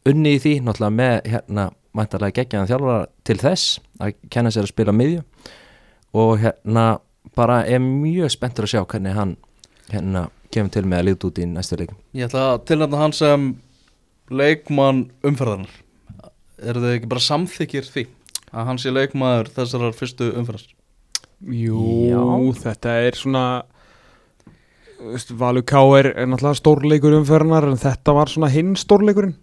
C: unni í því náttúrulega með hérna mæntalega geggjaðan þjálfara til þess að kenna sér að spila miðju. Og hérna bara er mjög spenntur að sjá hvernig hann hérna kemur til með að líta út í næstu leikum
A: Ég ætla að tilnæta hann sem leikmann umferðarnar eru þau ekki bara samþykir því að hann sé leikmaður þessarar fyrstu umferðar
B: Jú,
C: Já.
B: þetta er svona Valur K.R. er náttúrulega stórleikur umferðnar en þetta var svona hinn stórleikurinn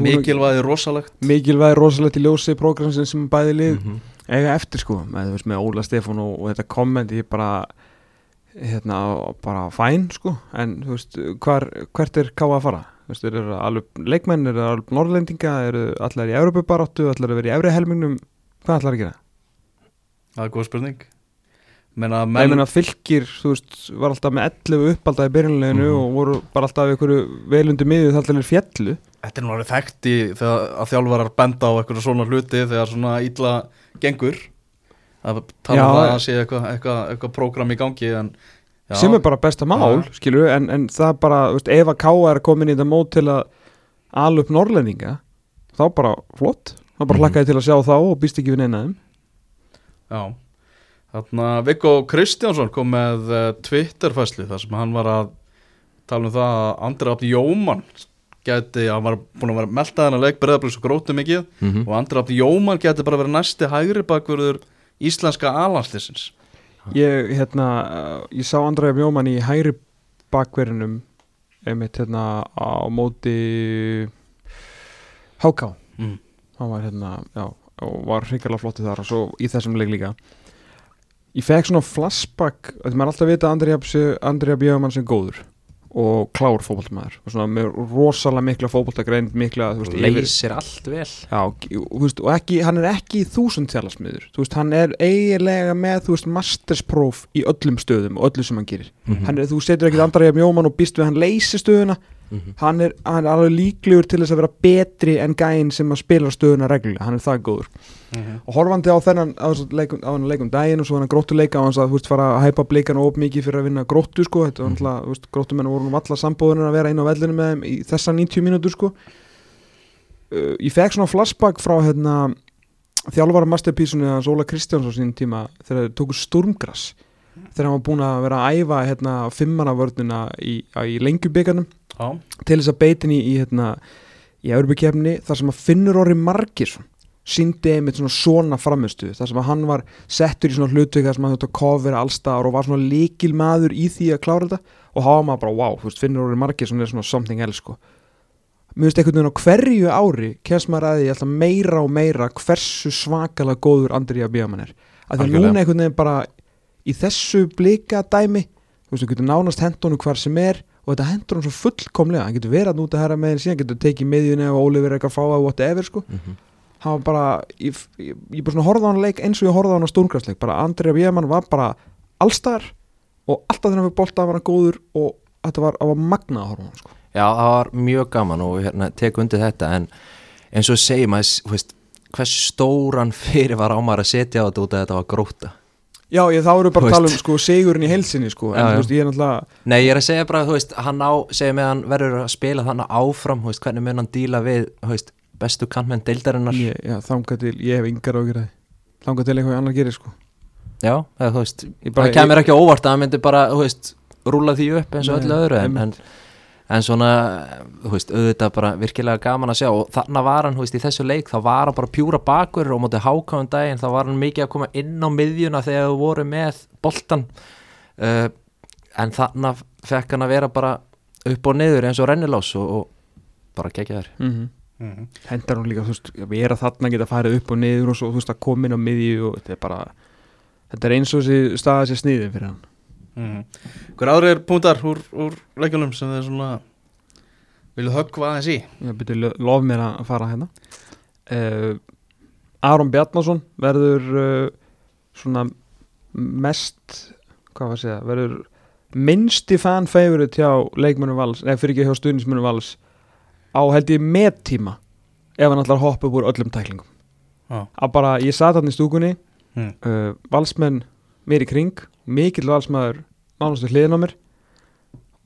A: mikilvæði rosalegt
B: mikilvæg rosalegt í ljósi prógramsin sem bæði lið
C: -hmm.
B: eiga eftir sko með, veist, með Óla Stefán og, og þetta komment ég bara hérna, bara fæn sko en þú veist, hvar, hvert er K.A. að fara þú veist, eru alveg leikmenn eru alveg norrlendinga, eru allar í Európubaráttu, allar að vera í efri helmingnum hvað allar að gera?
A: Það er góð spurning Menna,
B: Menn, ég meina fylgir, þú veist, var alltaf með 11 uppalda í byrjunleginu
C: Mhm.
B: og voru bara alltaf einhverju velundi miðið þar til þeir fjallu
A: þetta er nú alveg þekkt í þegar að þjálfarar benda á eitthvað svona hluti þegar svona ítla gengur að tala
B: Já,
A: um það að sé eitthvað, eitthvað, eitthvað prógram í gangi en já,
B: sem er bara besta mál,
A: Já.
B: skilur en, en það bara, þú veist, ef að K.A. er komin í þetta mót til að ala upp norrlendinga þá bara flott þá bara
C: Mhm.
B: hlakkaði til að sjá þá og býst ekki við neina þeim
A: Já, þarna Viggo Kristjánsson kom með uh, Twitter-fæslu þar sem hann var að tala um það að Andri Abdi Jóman geti, hann var búin að vera melta þennan leik breyðablís og grótu mikið
C: Mhm.
A: og Andri Abdi Jóman geti bara verið næsti hægri bakverður íslenska alanslisins
B: ég, hérna, uh, ég sá Andræði Mjóman í hægri bakverðinum einmitt hérna á móti Háká
A: mm.
B: hann var hérna, já, og var hrikalega flottið þar og svo í þessum leik líka. Ég fekk svona flashback þetta maður alltaf að vita að Andrija, Andrija Bjöðumann sem góður og klár fótboltmaður og svona með rosalega mikla fótboltagreind mikla, þú veist, yfir
C: leysir allt vel.
B: Já, og, veist, og ekki, hann er ekki þúsund tjálasmiður, þú veist, hann er eiginlega með, þú veist, masterspróf í öllum stöðum og öllu sem hann gerir.
C: Mhm.
B: hann er, þú setur ekkit andra í mjóman og býst við að hann leysi stöðuna
C: Mhm.
B: hann er, hann er alveg líklegur til þess að vera betri en gæinn sem að spila stöðuna reglulega, hann er það góður. Og horfandi á þennan á þennan leikum, á þennan leikum daginn og svo þennan gróttuleika á hans að þú veist fara að hæpa blikana of mikið fyrir að vinna gróttu sko, þetta var
C: Mhm.
B: náttúrulega, þú veist, gróttumenn voru nú alla sambóðunar að vera inn á vellinu með þeim í þessa 90 mínútur sko. Uh, ég fekk svona flashback frá hérna þjálfara masterpísunni hans Óla Kristjáns á sín tíma þegar þeir tóku Sturmgrass þegar hann var búin að vera að æfa hérna fimmannavörnuna í, í lengjubíkarnum
A: Já,
B: til þess að beitin í, í hérna í Európa-kefni þar sem að Finnur Orri Margir síndi einmitt svona svona framistu þar sem að hann var settur í svona hlutvika þar sem hann þurfti að kofera allstaðar og var svona líkil maður í því að klára þetta. Og hafa maður bara wow, veist, Finnur Orri Margir er svona something else sko. Mér finnst einhvern veginn á hverju ári kemst maður að því alltaf meira og meira hversu svakalega góður Andrija Bíamann er. Að því að núna einhvern veginn bara í þessu blika dæmi þú veist, þú getur nánast hendunum hvar sem er og þetta hendur hann svo fullkomlega. Hann getur verið að núta herra með henni síðan getur tekið miðjunni og Óli verið eitthvað að fá að whatever sko.
C: Mhm.
B: hann var bara, ég, ég, ég bara svona horfði á hann leik eins og ég horfði á hann á stúrngrassleik bara Andrija Bíamann var bara allstar og alltaf þegar hann fyrir bolta var hann góður og þetta var, var magnað að horfa hann sko.
C: Já, það var mjög gaman og hérna, tek undir þetta en eins og þú veist, hvers stóran fyrir var á maður að setja á þetta út að þetta var gróta
B: Já, ég þá eru bara að tala um sko sigurinn í heilsinni sko en
C: Já,
B: þú veist, ég er náttúrulega
C: Nei, ég er að segja bara, þú veist, hann á, segja mig að hann verður að spila þannig áfram, veist, hvernig mun hann díla við, þú veist, bestu kantmenn deildarinnar?
B: Ég, já, þangað til, ég hef yngar ágjur að þangað til eitthvað annar gerir sko.
C: Já, eða, þú veist,
B: Ég bara-
C: það kemur ekki á óvart að hann myndi bara, þú veist, rúla því upp eins og öllu öðru en, en. En svona, þú veist, auðvitað bara virkilega gaman að sjá og þarna var hann, þú veist, í þessu leik þá var hann bara pjúra bakur og mótið hákáðum daginn þá var hann mikið að koma inn á miðjuna þegar þú voru með boltan uh, en þarna fekk hann að vera bara upp og niður eins og rennilás og, og bara gegja þær
B: mm -hmm.
A: Mhm.
B: hendar hún líka, þú veist, við erum þarna að geta farið upp og niður og svo, þú veist, að koma inn á miðju og þetta er bara, þetta er eins og þessi staða sér sniðin fyrir hann
A: Mhm. Hver aðrir punktar úr, úr leikjunum sem þið svona vilju höggva aðeins í
B: ég byrju lof mér að fara hérna uh, Aron Bjarnason verður uh, svona mest hvað var að segja, verður minnsti fan favorite hjá leikmönnum vals, eða fyrir ekki hjá stuðnismönnum vals á held ég mettíma ef hann ætlar að hoppa upp úr öllum tæklingum að bara, ég satt hann í stúkunni
A: Mm.
B: uh, valsmenn mér í kring mikill valsmaður nánastu hliðin á mér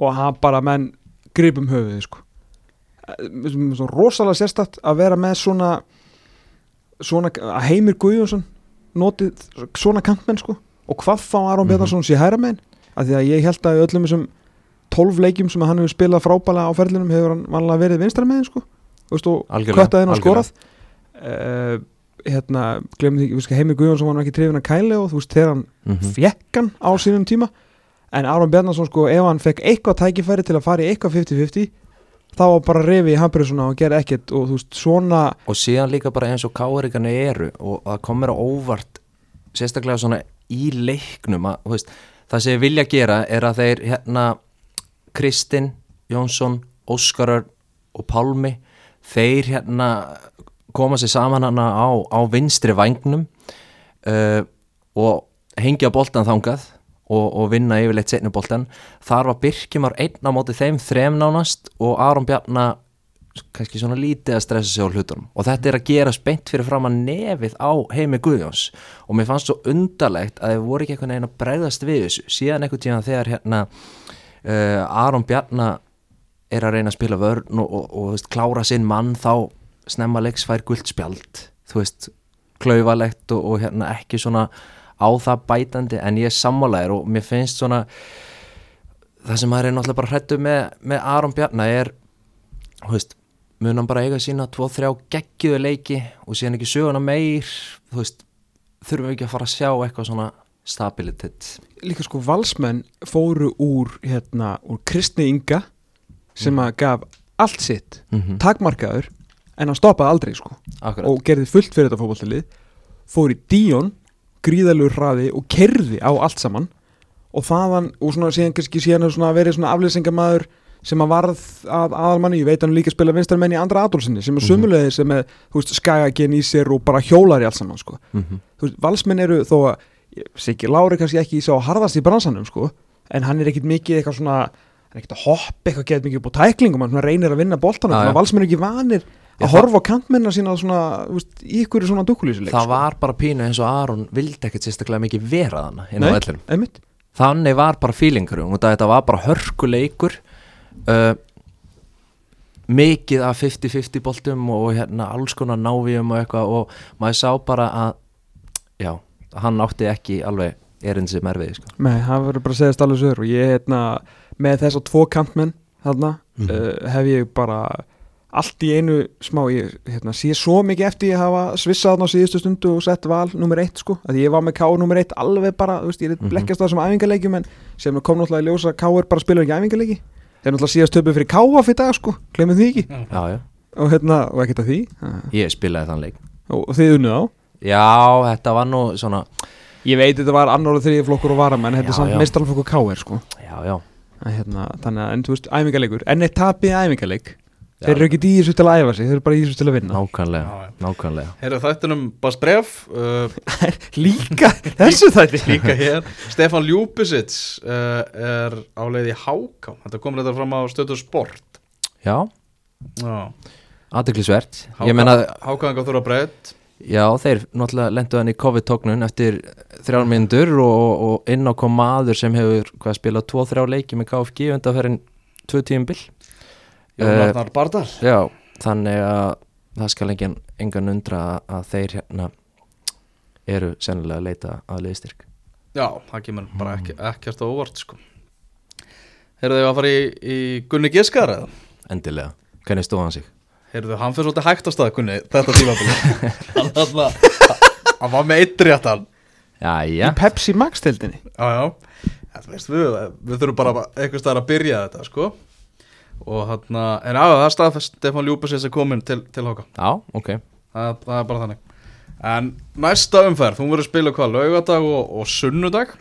B: og hann bara menn gripum höfuðið sko. Svo rosalega sérstætt að vera með svona svona, að Heimir Guðjónsson notið svona kantmenn sko. Og hvað fá Aron
C: Mhm.
B: Bjarnarsson sér hæra megin? Af því að ég held að öllum þessum 12 leikjum sem hann hefur spilað frábælega á ferlinum hefur hann vanlega verið vinstra megin sko. Þú veist, og
C: Algjörlega,
B: kvöttaðinn og
C: algjörlega.
B: skorað. Uh, hérna, glemum því, veist, Heimir Guðjónsson var ekki trefin að kæli og þú veist, þegar hann
C: Mhm.
B: fekk hann á sínum tíma en Aron Bjarnarsson sko, ef hann fekk eitthvað tækifæri til að fara í eitthvað 50-50 þá var bara refi í Hamburgsona og gera ekkert og þú veist, svona
C: og síðan líka bara eins og káringarnir eru og það komur á óvart sérstaklega svona í leiknum að, veist, það sem ég vilja gera er að þeir hérna Kristinn, Jónsson, Óskarar og Pálmi þeir hérna koma sér saman hana á, á vinstri vangnum uh, og hengja boltan þangað og, og vinna yfirleitt setni boltan þar var Birkimar einn á móti þeim þrem nánast og Aron Bjarnar kannski svona lítið að stressa sig á hlutunum. Og þetta er að gera spennt fyrir fram að nefið á heimi Guðjóns. Og mér fannst svo undarlegt að þið voru ekki einhvern veginn að bregðast við þessu. Síðan einhvern tíðan þegar hérna uh, Aron Bjarnar er að reyna að spila vörn og, og, og veist, klára sinn mann þá snemma leiks fær guldspjald þú veist, klaufalegt og, og hérna ekki svona á það bætandi en ég er sammálaðir og mér finnst svona það sem maður er náttúrulega bara hrættu með, með Aron Bjarnar er þú veist, mun hann bara eiga sína 2-3 geggiðu leiki og síðan ekki söguna meir þú veist, þurfum við ekki að fara að sjá eitthvað svona stabilitet
B: líka sko valsmenn fóru úr hérna, úr Kristni Inga sem að gaf allt sitt
C: mm -hmm.
B: takmarkaður en hann stoppaði aldrei sko.
C: Akkurat,
B: og gerði fullt fyrir þetta fótballtalið fór í Díón gríðalur hraði og kerði á allt saman. Og þaðan, og svona síðan kannski síðan er svona verið svona aflýsingamæður sem að varð að aðalmanni, ég veit hann líka spila vinstarmenn í andra Adolfsinni sem er
C: Mhm.
B: sömulegði sem er, þú veist, skagagen í sér og bara hjólar í allt saman, sko.
C: Mm -hmm.
B: þú veist, valsmenn eru þó að Siggi Lári kannski ekki sá harðast í bransanum, sko. En hann er ekkit mikið eitthvað svona hann er ekkit að hoppa eitthvað getur mikið upp á tæklingum hann reynir að vinna boltanum, þannig að valsmenn eru ekki vanir að horfa á kantmennina sína svona, veist, í ykkur svona dúkulísuleik
C: það var bara pínu eins og Aron vildi ekkert sérstaklega mikið vera
B: einmitt
C: þannig var bara fílingur og þetta var bara hörkuleikur uh, mikið af 50-50 boltum og hérna alls konar návíum og eitthvað og maður sá bara að já, hann átti ekki alveg erinn sem er við sko.
B: Nei, það verður bara að segja alveg sögur og ég, hérna, með þess að tvo kantmenn þarna,
C: Mhm.
B: uh, hef ég bara allt í einu smá, ég hérna, sé svo mikið eftir ég hafa svissað þarna á síðustu stundu og sett val nummer eitt sko, að ég var með K nummer eitt alveg bara, þú veist, ég er
C: Mhm.
B: blekkjast það sem æfingarleikjum en sem kom náttúrulega í ljósa K er bara að spila ekki æfingarleiki þeir náttúrulega síðast töpu fyrir K fyrir dag sko, glemum því ekki.
C: Já, já,
B: og hérna, og ekkert að því.
C: Ég spilaði þann leik.
B: Og, og þið unnuð á?
C: Já, þetta var nú svona
B: ég veit þetta var annar og þriði flokkur og varamenn þetta er samt
C: já.
B: mestarflokkur K er sko.
C: Já, já,
B: að hérna, þannig að, en þú veist, æfingarleikur en eitt tapið æfingarleik. Þeir eru ekki í þessu til að æfa sig, þeir eru bara í þessu til að vinna.
C: Nákvæmlega nákvæmlega.
A: Heyrðu þættinum Bas Bref uh,
B: líka, þessu þætti.
A: líka hér. Stefan Ljúbisits uh, er á leið í Háká. Þetta komur þetta fram á stöðu sport.
C: Já,
A: Já.
C: aðdeklisvert
A: Hákáðan þurfa breytt
C: Já, þeir náttúrulega lendu hann í COVID-tóknun eftir þrjár myndur og, og inn á kom maður sem hefur hvað spilað 2-3 leiki með KFG undanferðin 2 tíumbil
A: Jón
C: Eh,
A: Arnar Bardal
C: Já, þannig að það skal engin, engan undra að, að þeir hérna eru sennilega að leita að liðstyrk
A: Já, það kemur bara ekki, ekkert á óvart sko. Heyrðu þau að fara í, í Gunni Giskar eða?
C: Endilega, hvernig stóð hann sig?
A: Heyrðu, hann fyrir svolítið hægt á stað Gunni þetta tímabili. Hann þarna Hann var með eitt réttan.
C: Jæja,
B: í Pepsi Max tildinni
A: Já, já. Þetta veist við, við þurfum bara einhvers staðar að byrja þetta sko Og hann En já, það er staðfest Stefán Ljúbisins er komin til, til Háká
C: já, ok.
A: Það, það er bara þannig. En næsta umferð, hún verður spila hvað, laugadag og, og sunnudag.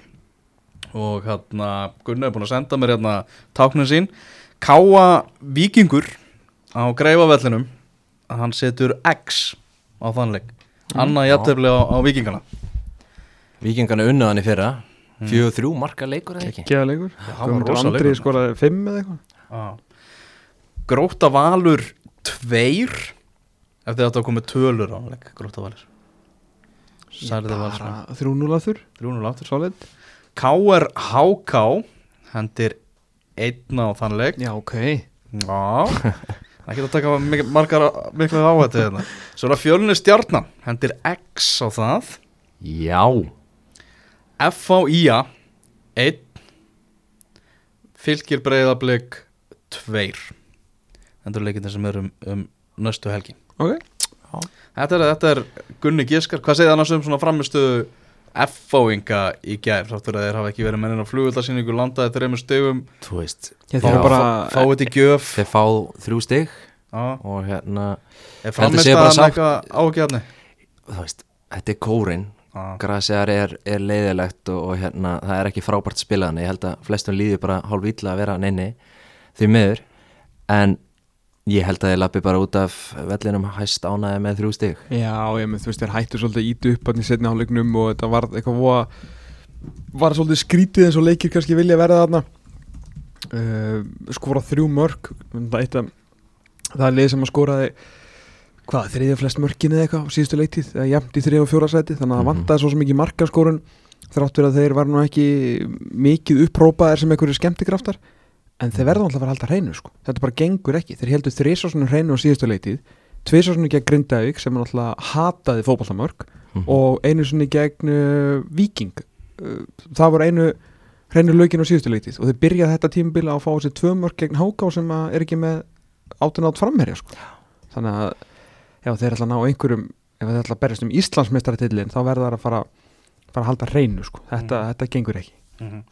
A: Og hérna, Gunni er búin að senda mér hérna táknin sín. Káa Víkingur á greifavellinum að hann setur X á þannleik Annað jættefli á, á Víkingana.
C: Víkingarna unnu hann í fyrra. Fjögur þrjú marka leikur eða ekki?
B: Leikur.
A: Var
B: Guðmundur
A: rosa
B: Andri
A: leikur.
B: skoraði fimm eða eitthvað.
A: Já. Gróta Valur tveir. Eftir að þetta komið tölur á leik Gróta Valur. Særði Valur
B: Bara 3-0 að þurr
A: 300 aftur
B: Solid.
A: KR HK hendir einna á þann leik.
B: Já, ok.
A: Já. Það geta að taka mikið, margar miklu áhættu hérna. Svo er það fjölni stjarnan hendir X á það.
C: Já,
A: FHIA 1 Fylgir breyðablик 2 Eru leikindir sem eru um, um næstu helgi.
B: Ok.
A: Þetta er, þetta er Gunni Giskar. Hvað segir annars um svona framistu F-fáinga í gær? Þáttur að þeir hafa ekki verið mennin á flugvöldarsýningu Landaði þreymur stegum
C: þú veist
B: þeir
A: fá, fá þetta í gjöf.
C: Þeir fá þrjú stig
A: Já.
C: og hérna,
A: Er framistaðan eitthvað ágjörni
C: þú veist þetta er kórin, Grasiar er, er leiðilegt og, og hérna það er ekki frábært spilaðan, ég held að flestum líði bara hálf ítla að vera neini því miður, en ég held að ég lappi bara út af vellinum hæst ánæði með þrjú stig.
B: Já, ég með þú veist, þeir hættu svolítið ítu upp hann í setni hálfleiknum og þetta var eitthvað voða var svolítið skrítið eins og leikir kannski vilja verða þarna. Uh, skora þrjú mörg það, það er lið sem að skoraði hvað, þriðja flest mörkin eða eitthvað á síðustu leiktið, eða jafnt í þriðja og fjóra sæti þannig að það
C: Mhm.
B: vantaði svo ekki markaskorun þráttur að þeir var nú ekki mikið upprópaðir sem einhverju skemmtikraftar en þeir verða alltaf að halda hreinu sko. þetta bara gengur ekki, þeir heldur þrísásunum hreinu á síðustu leitið, tvísásunum gegn Grindavík sem alltaf hataði fótballtamörk
C: Mhm.
B: og einu sinni gegn uh, Viking uh, það voru einu hreinu lögin á síðustu leitið og þeir byrjaði þetta tímabila að fá þessi tvö mörk gegn Háká sem er ekki með átun átt framherja sko. þannig að já, þeir að ná einhverjum ef þeir að berjast um Íslandsmeistaratillin þá verða það að fara, fara að halda hreinu sko. þetta, þetta gengur ekki
A: mm -hmm.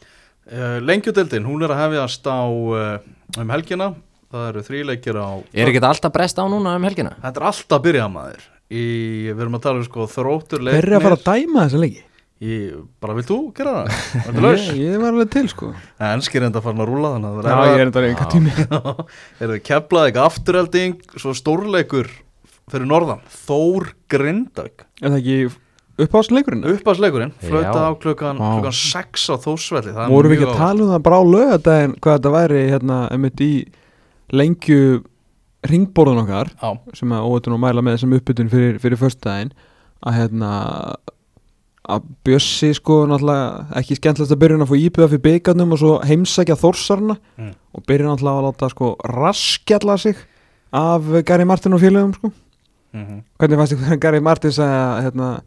A: Uh, Lengjudeldin, hún er að hefjast á uh, um helgina. Það eru þríleikir á
C: Er ekki þetta alltaf brest á núna um helgina?
A: Þetta er alltaf að byrja maður. Í, Við erum að tala um sko þróttur
B: Þeir eru að fara að dæma þessa leiki.
A: Í, Bara vilt þú gera það? Er
B: ég, ég var alveg til sko.
A: Enskir enda farin að rúla þannig að
B: Já, ég er þetta einhver tími
A: Er það keflað ekki afturhelding Svo stórleikur fyrir norðan Þór Grindavík.
B: Er það ekki uppáðsleikurinn?
A: Uppásleikurinn, flöta á klukkan, klukkan 6 á Þórsvelli það er
B: Vorum við ekki að tala um það bara á lögadaginn hvað þetta væri hérna einmitt í lengju ringborðun okkar
A: á-
B: sem að óvætun og mæla með sem uppbytun fyrir, fyrir föstudaginn að hérna að Bjössi sko náttúrulega ekki skemmtilegt að byrja að fá íbjöða fyrir byggarnum og svo heimsækja þórsarna
A: Mm.
B: og byrja náttúrulega að láta sko raskjalla sig af Gary Martin og félögum sko
A: Mhm.
B: hvernig fannst þið Gary Martin að hérna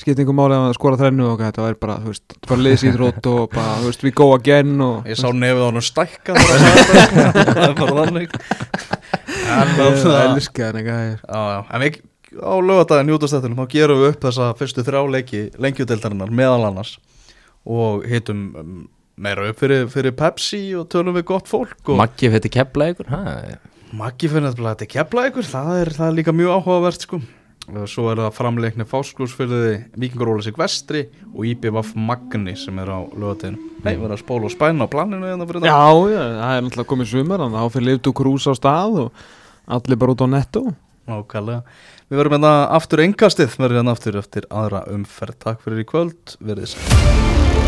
B: skiptingum máli að skora þrennu og þetta var bara, þú veist, bara liðsýþrótt og bara, þú veist, we go again og
A: Ég sá nefið á hann stækka það er bara þannig. En
B: ég
A: það
B: elska hann eitthvað
A: Já, já, en við á lögadaginn njútastættunum þá gerum við upp þessa fyrstu þrjá leiki lengjudeldarinnar meðal annars og hitum um, meira upp fyrir, fyrir Pepsi og tölum við gott fólk og
C: Maggi fyrir kepla ykkur ha?
A: Maggi að kepla ykkur það er, það er líka mjög áhugavert sko svo er það framleikni fásklúsfyrði Víkingur Ólasík Vestri og IBVF Magni sem er á lögadaginn Nei, við erum að spóla og spæna á planinu hérna
B: Já, já, það er náttúrulega komið sumar þá fyrir liftu krús á stað og allir bara út á netto
A: Nákvæmlega. Við verðum hérna aftur engastið, verðum hérna aftur eftir aðra umferð. Takk fyrir í kvöld, verðið sæl.